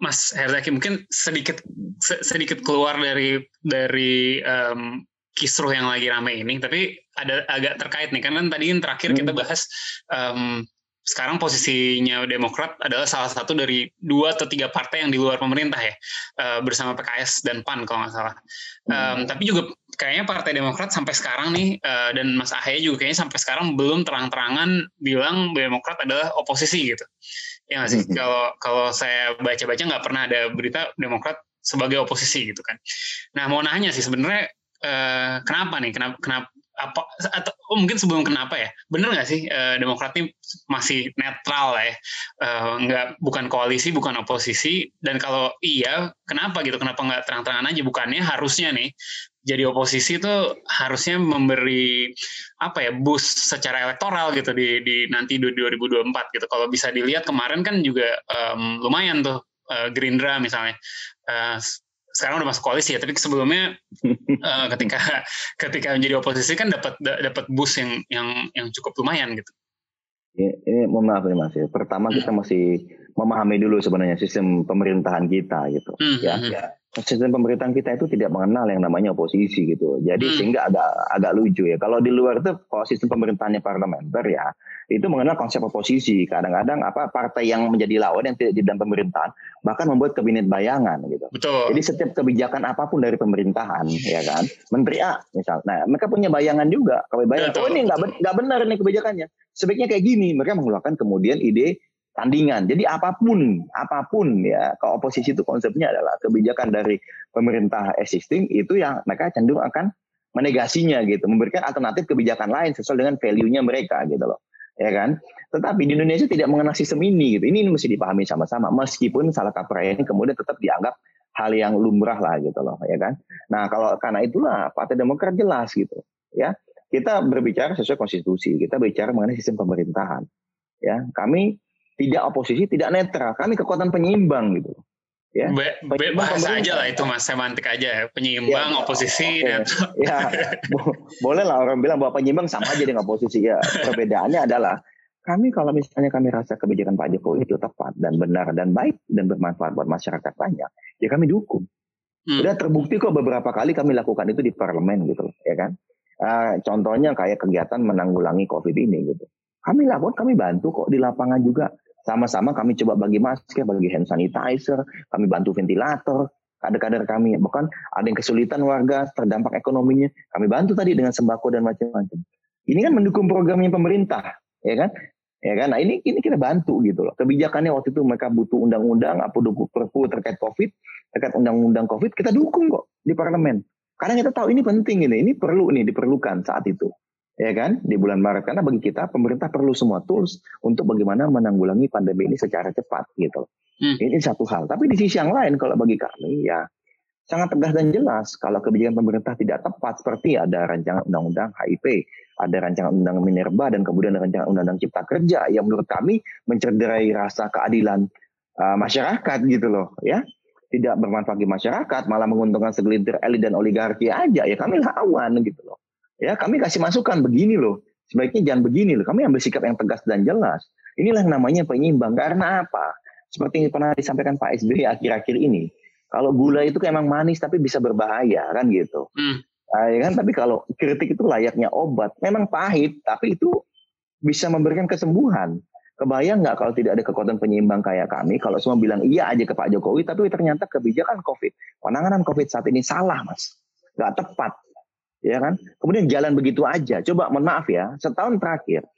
Mas Herzaki mungkin sedikit sedikit keluar dari dari um, kisruh yang lagi rame ini, tapi ada agak terkait nih, karena tadi yang terakhir kita hmm. bahas um, sekarang posisinya Demokrat adalah salah satu dari dua atau tiga partai yang di luar pemerintah ya, uh, bersama PKS dan PAN kalau nggak salah. Um, hmm. Tapi juga kayaknya Partai Demokrat sampai sekarang nih uh, dan Mas Ahaye juga kayaknya sampai sekarang belum terang-terangan bilang Demokrat adalah oposisi gitu. Ya nggak sih? Hmm. Kalau kalau saya baca-baca nggak pernah ada berita Demokrat sebagai oposisi gitu kan. Nah mau nanya sih sebenarnya uh, kenapa nih? Kenapa kenapa apa atau oh, mungkin sebelum kenapa ya? Bener nggak sih uh, Demokrat ini masih netral ya? Uh, nggak bukan koalisi bukan oposisi dan kalau iya kenapa gitu? Kenapa nggak terang-terangan aja? Bukannya harusnya nih jadi oposisi itu harusnya memberi apa ya boost secara elektoral gitu di, di nanti 2024 gitu. Kalau bisa dilihat kemarin kan juga um, lumayan tuh uh, Gerindra misalnya. Uh, sekarang udah masuk koalisi ya tapi sebelumnya uh, *laughs* ketika ketika menjadi oposisi kan dapat dapat boost yang yang yang cukup lumayan gitu ini, ini mohon maaf nih mas ya pertama hmm. kita masih memahami dulu sebenarnya sistem pemerintahan kita gitu hmm. ya, hmm. ya sistem pemerintahan kita itu tidak mengenal yang namanya oposisi gitu. Jadi hmm. sehingga agak agak lucu ya. Kalau di luar itu kalau sistem pemerintahannya parlementer ya itu mengenal konsep oposisi. Kadang-kadang apa partai yang menjadi lawan yang tidak di dalam pemerintahan bahkan membuat kabinet bayangan gitu. Betul. Jadi setiap kebijakan apa pun dari pemerintahan ya kan, Menteri A misal, nah mereka punya bayangan juga. Kalau bayangan, oh ini nggak benar nih kebijakannya. Sebaiknya kayak gini. Mereka mengeluarkan kemudian ide tandingan. Jadi apa pun, apa pun ya, kalau oposisi itu konsepnya adalah kebijakan dari pemerintah existing itu yang mereka cenderung akan menegasinya gitu, memberikan alternatif kebijakan lain sesuai dengan value-nya mereka gitu loh. Ya kan? Tetapi di Indonesia tidak mengenal sistem ini gitu. Ini mesti dipahami sama-sama meskipun salah kaprah ini kemudian tetap dianggap hal yang lumrah lah gitu loh, ya kan? Nah, kalau karena itulah Partai Demokrat jelas gitu, ya. Kita berbicara sesuai konstitusi, kita bicara mengenai sistem pemerintahan. Ya, kami tidak oposisi, tidak netral. Kami kekuatan penyeimbang gitu. Ya, be, be, bahasa aja lah itu mas. Semantik aja. Penyeimbang ya, oposisi okay. netral. ya. Boleh lah orang bilang bahwa penyeimbang sama aja dengan oposisi. Ya perbedaannya adalah kami kalau misalnya kami rasa kebijakan Pak Jokowi itu tepat dan benar dan baik dan bermanfaat buat masyarakat banyak ya kami dukung. Hmm. udah terbukti kok beberapa kali kami lakukan itu di parlemen gitu ya kan? Uh, contohnya kayak kegiatan menanggulangi covid ini gitu. Kami lakukan kami bantu kok di lapangan juga sama-sama kami coba bagi masker, bagi hand sanitizer, kami bantu ventilator, kader-kader kami. Bahkan ada yang kesulitan warga, terdampak ekonominya, kami bantu tadi dengan sembako dan macam-macam. Ini kan mendukung programnya pemerintah, ya kan? Ya kan? Nah ini ini kita bantu gitu loh. Kebijakannya waktu itu mereka butuh undang-undang, apa dukung perpu terkait COVID, terkait undang-undang COVID, kita dukung kok di parlemen. Karena kita tahu ini penting ini, ini perlu nih diperlukan saat itu ya kan di bulan Maret karena bagi kita pemerintah perlu semua tools untuk bagaimana menanggulangi pandemi ini secara cepat gitu. Hmm. Ini satu hal. Tapi di sisi yang lain kalau bagi kami ya sangat tegas dan jelas kalau kebijakan pemerintah tidak tepat seperti ada rancangan undang-undang HIP, ada rancangan undang Minerba dan kemudian ada rancangan undang-undang Cipta Kerja yang menurut kami mencederai rasa keadilan uh, masyarakat gitu loh ya tidak bermanfaat bagi masyarakat malah menguntungkan segelintir elit dan oligarki aja ya kami lawan gitu loh Ya, kami kasih masukan begini loh. sebaiknya jangan begini loh. Kami ambil sikap yang tegas dan jelas. Inilah yang namanya penyeimbang. Karena apa? Seperti yang pernah disampaikan Pak SBY akhir-akhir ini. Kalau gula itu emang manis tapi bisa berbahaya kan gitu. Hmm. Nah, ya kan? Tapi kalau kritik itu layaknya obat. Memang pahit tapi itu bisa memberikan kesembuhan. Kebayang nggak kalau tidak ada kekuatan penyeimbang kayak kami, kalau semua bilang iya aja ke Pak Jokowi, tapi ternyata kebijakan COVID, penanganan COVID saat ini salah, Mas. Nggak tepat. Ya kan? Kemudian jalan begitu aja. Coba mohon maaf ya, setahun terakhir,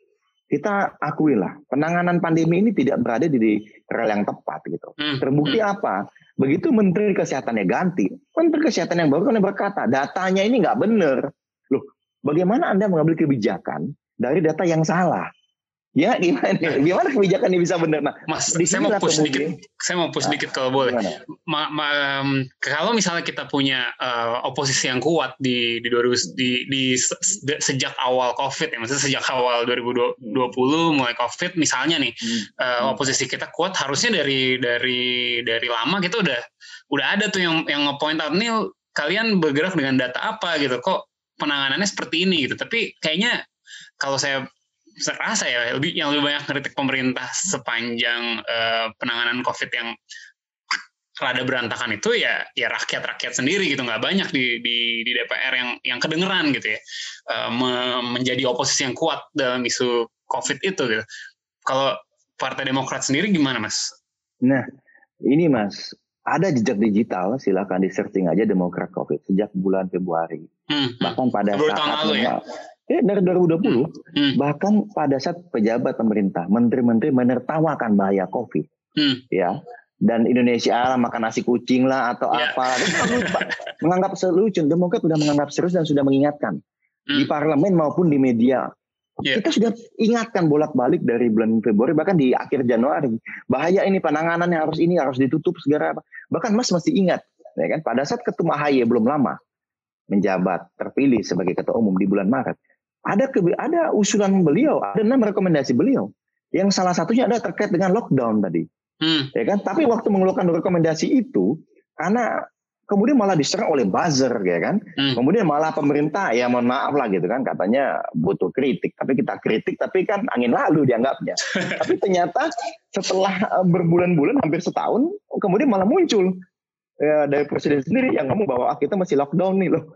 kita akui lah, penanganan pandemi ini tidak berada di rel yang tepat gitu. Hmm. Terbukti hmm. apa? Begitu Menteri Kesehatannya ganti, Menteri Kesehatan yang baru kan berkata, datanya ini nggak benar. Loh, bagaimana Anda mengambil kebijakan dari data yang salah? Ya gimana? Gimana kebijakan ini bisa benar? Nah, Mas, saya mau push sedikit. Saya mau push sedikit kalau boleh. Ma, ma, um, kalau misalnya kita punya uh, oposisi yang kuat di di 2000 di, di se, sejak awal COVID ya, maksudnya sejak awal 2020 mulai COVID misalnya nih, hmm. uh, oposisi kita kuat harusnya dari dari dari lama kita udah udah ada tuh yang yang ngepoint out nih kalian bergerak dengan data apa gitu kok penanganannya seperti ini gitu. Tapi kayaknya kalau saya serasa ya lebih yang lebih banyak kritik pemerintah sepanjang uh, penanganan COVID yang rada berantakan itu ya ya rakyat rakyat sendiri gitu nggak banyak di, di di DPR yang yang kedengeran gitu ya uh, me, menjadi oposisi yang kuat dalam isu COVID itu gitu. Kalau Partai Demokrat sendiri gimana mas? Nah ini mas ada jejak digital silakan di searching aja Demokrat COVID sejak bulan Februari hmm, hmm. bahkan pada saat lalu ya? Ya, dari 2020, hmm. bahkan pada saat pejabat pemerintah, menteri-menteri menertawakan bahaya COVID, hmm. ya, dan Indonesia makan nasi kucing lah atau yeah. apa, lupa, menganggap selucu. Demokrat sudah menganggap serius dan sudah mengingatkan hmm. di parlemen maupun di media. Yeah. Kita sudah ingatkan bolak-balik dari bulan Februari bahkan di akhir Januari bahaya ini penanganannya harus ini harus ditutup segera. Bahkan Mas masih ingat, ya kan? Pada saat Ketum AHY belum lama menjabat terpilih sebagai ketua umum di bulan Maret, ada ke, ada usulan beliau, ada enam rekomendasi beliau. Yang salah satunya adalah terkait dengan lockdown tadi. Hmm. Ya kan? Tapi waktu mengeluarkan rekomendasi itu karena kemudian malah diserang oleh buzzer ya kan. Hmm. Kemudian malah pemerintah ya mohon maaf lah gitu kan katanya butuh kritik, tapi kita kritik tapi kan angin lalu dianggapnya. *laughs* tapi ternyata setelah eh, berbulan-bulan hampir setahun kemudian malah muncul ya, dari presiden sendiri yang ngomong bahwa ah, kita masih lockdown nih loh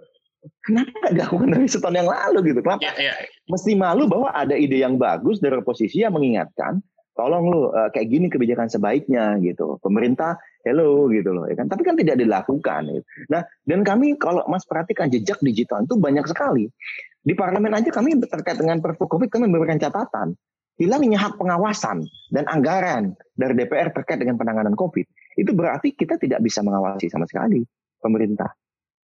kenapa nggak dilakukan dari setahun yang lalu gitu? Kenapa? Yeah, yeah. Mesti malu bahwa ada ide yang bagus dari oposisi yang mengingatkan, tolong lu uh, kayak gini kebijakan sebaiknya gitu. Pemerintah, hello gitu loh, ya kan? Tapi kan tidak dilakukan. Gitu. Nah, dan kami kalau Mas perhatikan jejak digital itu banyak sekali. Di parlemen aja kami terkait dengan Perpu Covid kami memberikan catatan. Hilangnya hak pengawasan dan anggaran dari DPR terkait dengan penanganan COVID, itu berarti kita tidak bisa mengawasi sama sekali pemerintah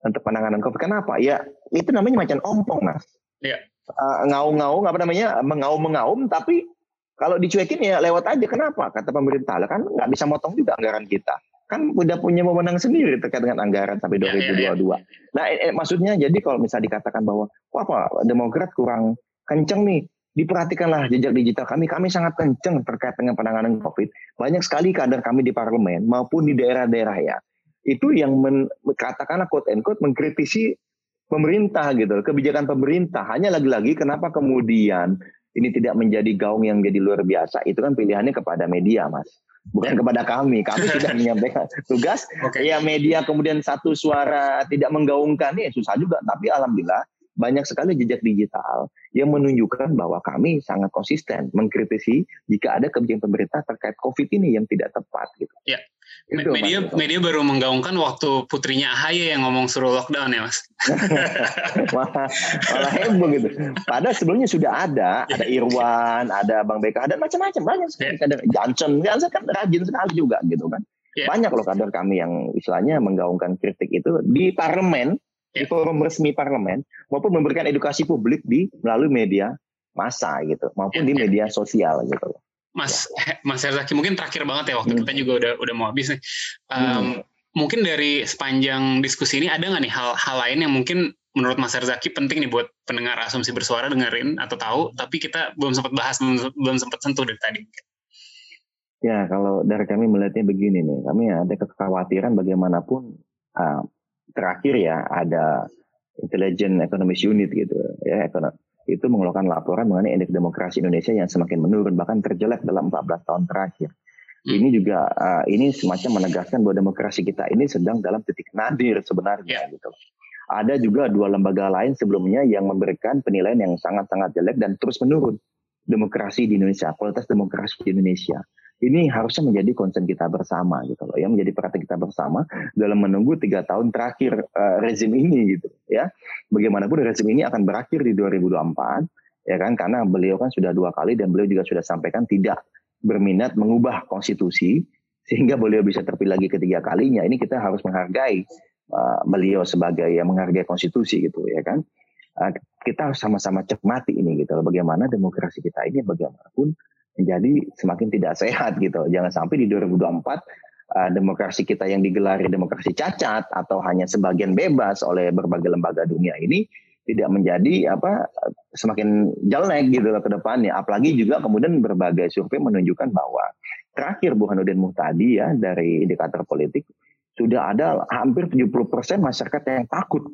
untuk penanganan COVID. Kenapa? Ya itu namanya macam ompong, mas. Iya. Uh, ngaum-ngaum apa namanya mengaum-mengaum, tapi kalau dicuekin ya lewat aja. Kenapa? Kata pemerintah lah kan nggak bisa motong juga anggaran kita. Kan udah punya wewenang sendiri terkait dengan anggaran sampai 2022. Ya, ya, ya. Nah, eh, eh, maksudnya jadi kalau misalnya dikatakan bahwa wah apa Demokrat kurang kenceng nih, diperhatikanlah jejak digital kami. Kami sangat kenceng terkait dengan penanganan COVID. Banyak sekali kader kami di parlemen maupun di daerah-daerah ya itu yang men, katakanlah quote and quote mengkritisi pemerintah gitu, kebijakan pemerintah. Hanya lagi-lagi kenapa kemudian ini tidak menjadi gaung yang jadi luar biasa? Itu kan pilihannya kepada media, Mas. Bukan kepada kami. Kami *laughs* tidak menyampaikan tugas. Okay. Ya media kemudian satu suara tidak menggaungkan ya susah juga. Tapi alhamdulillah banyak sekali jejak digital yang menunjukkan bahwa kami sangat konsisten mengkritisi jika ada kebijakan pemerintah terkait COVID ini yang tidak tepat gitu. Ya. Itu, media mas. media baru menggaungkan waktu putrinya AHY yang ngomong suruh lockdown ya mas. *laughs* malah, malah heboh gitu. Padahal sebelumnya sudah ada, ada *laughs* Irwan, ada Bang BK, ada macam-macam banyak sekali. Yeah. Ada Johnson, Johnson kan rajin sekali juga gitu kan. Yeah. Banyak loh kader kami yang istilahnya menggaungkan kritik itu di parlemen di forum resmi parlemen maupun memberikan edukasi publik di melalui media massa gitu maupun di media sosial gitu Mas ya. Mas Herzaki mungkin terakhir banget ya waktu hmm. kita juga udah udah mau habis nih. Um, hmm. Mungkin dari sepanjang diskusi ini ada nggak nih hal-hal lain yang mungkin menurut Mas Herzaki penting nih buat pendengar asumsi bersuara dengerin atau tahu, tapi kita belum sempat bahas, belum, belum sempat sentuh dari tadi. Ya, kalau dari kami melihatnya begini nih, kami ada kekhawatiran bagaimanapun uh, terakhir ya ada Intelligent Economist Unit gitu ya ekonomi itu mengeluarkan laporan mengenai indeks demokrasi Indonesia yang semakin menurun bahkan terjelek dalam 14 tahun terakhir. Hmm. Ini juga uh, ini semacam menegaskan bahwa demokrasi kita ini sedang dalam titik nadir sebenarnya yeah. gitu. Ada juga dua lembaga lain sebelumnya yang memberikan penilaian yang sangat-sangat jelek dan terus menurun demokrasi di Indonesia, kualitas demokrasi di Indonesia ini harusnya menjadi concern kita bersama gitu loh ya menjadi perhatian kita bersama dalam menunggu tiga tahun terakhir uh, rezim ini gitu ya. Bagaimanapun rezim ini akan berakhir di 2024 ya kan karena beliau kan sudah dua kali dan beliau juga sudah sampaikan tidak berminat mengubah konstitusi sehingga beliau bisa terpilih lagi ketiga kalinya. Ini kita harus menghargai uh, beliau sebagai yang menghargai konstitusi gitu ya kan. Uh, kita harus sama-sama cermati ini gitu loh bagaimana demokrasi kita ini bagaimanapun menjadi semakin tidak sehat gitu. Jangan sampai di 2024 uh, demokrasi kita yang digelari demokrasi cacat atau hanya sebagian bebas oleh berbagai lembaga dunia ini tidak menjadi apa semakin jelek gitu ke depannya. Apalagi juga kemudian berbagai survei menunjukkan bahwa terakhir Burhanuddin Muhtadi ya dari indikator politik sudah ada hampir 70% masyarakat yang takut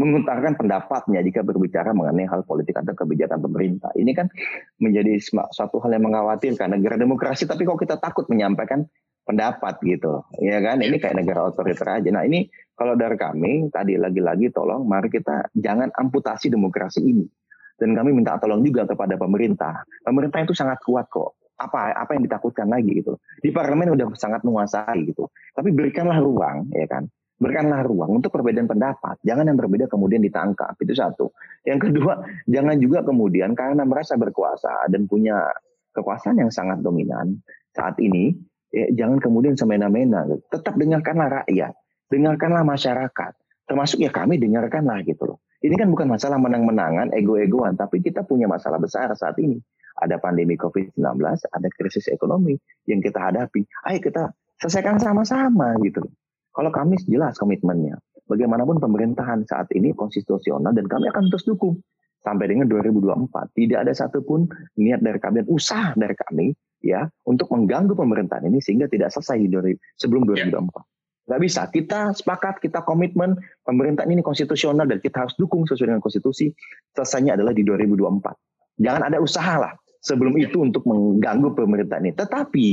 mengutarakan pendapatnya jika berbicara mengenai hal politik atau kebijakan pemerintah. Ini kan menjadi suatu hal yang mengkhawatirkan negara demokrasi, tapi kok kita takut menyampaikan pendapat gitu, ya kan? Ini kayak negara otoriter aja. Nah ini kalau dari kami tadi lagi-lagi tolong, mari kita jangan amputasi demokrasi ini. Dan kami minta tolong juga kepada pemerintah. Pemerintah itu sangat kuat kok. Apa apa yang ditakutkan lagi gitu. Di parlemen udah sangat menguasai gitu. Tapi berikanlah ruang, ya kan? Berikanlah ruang untuk perbedaan pendapat. Jangan yang berbeda kemudian ditangkap. Itu satu. Yang kedua, *laughs* jangan juga kemudian karena merasa berkuasa dan punya kekuasaan yang sangat dominan saat ini, ya, jangan kemudian semena-mena. Tetap dengarkanlah rakyat, dengarkanlah masyarakat. Termasuk ya kami dengarkanlah gitu loh. Ini kan bukan masalah menang-menangan, ego-egoan, tapi kita punya masalah besar saat ini. Ada pandemi COVID-19, ada krisis ekonomi yang kita hadapi. Ayo kita selesaikan sama-sama gitu loh. Kalau kami jelas komitmennya. Bagaimanapun pemerintahan saat ini konstitusional dan kami akan terus dukung sampai dengan 2024. Tidak ada satupun niat dari kami dan usaha dari kami ya untuk mengganggu pemerintahan ini sehingga tidak selesai di sebelum 2024. Ya. Gak bisa. Kita sepakat, kita komitmen pemerintahan ini konstitusional dan kita harus dukung sesuai dengan konstitusi. Selesainya adalah di 2024. Jangan ada usaha lah sebelum itu untuk mengganggu pemerintahan ini. Tetapi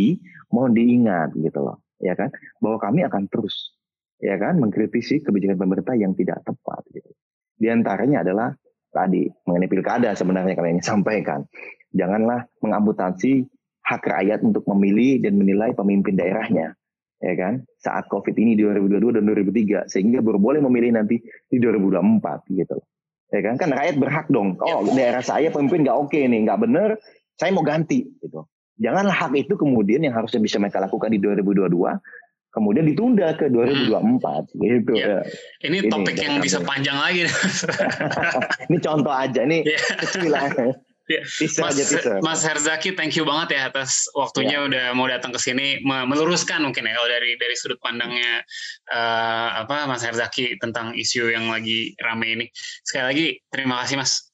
mohon diingat gitu loh ya kan bahwa kami akan terus ya kan mengkritisi kebijakan pemerintah yang tidak tepat gitu. Di antaranya adalah tadi mengenai pilkada sebenarnya kami ingin *laughs* sampaikan. Janganlah mengamputasi hak rakyat untuk memilih dan menilai pemimpin daerahnya. Ya kan? Saat Covid ini di 2022 dan 2003 sehingga baru boleh memilih nanti di 2024 gitu. Ya kan? Kan rakyat berhak dong. Oh, daerah saya pemimpin nggak oke okay nih, nggak bener, saya mau ganti gitu. Janganlah hak itu kemudian yang harusnya bisa mereka lakukan di 2022 kemudian ditunda ke 2024 hmm. gitu. Ya. Ini, ini topik yang bisa panjang lagi. *laughs* ini contoh aja, ini yeah. kecil lah. Ya. Mas, aja, Mas Herzaki, thank you banget ya atas waktunya ya. udah mau datang ke sini meluruskan mungkin ya kalau dari dari sudut pandangnya uh, apa Mas Herzaki tentang isu yang lagi rame ini. Sekali lagi terima kasih Mas.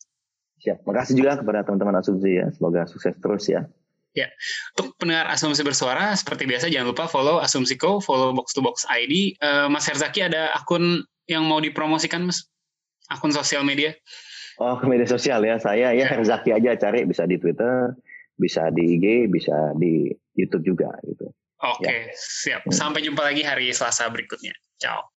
Siap. Makasih juga kepada teman-teman Asumsi ya. Semoga sukses terus ya. Ya, untuk pendengar Asumsi Bersuara, seperti biasa jangan lupa follow Asumsiko, follow Box to Box ID. Uh, eh, Mas Herzaki ada akun yang mau dipromosikan, Mas? Akun sosial media? Oh, ke media sosial ya. Saya ya, ya Herzaki aja cari, bisa di Twitter, bisa di IG, bisa di YouTube juga gitu. Oke, okay, ya. siap. Sampai jumpa lagi hari Selasa berikutnya. Ciao.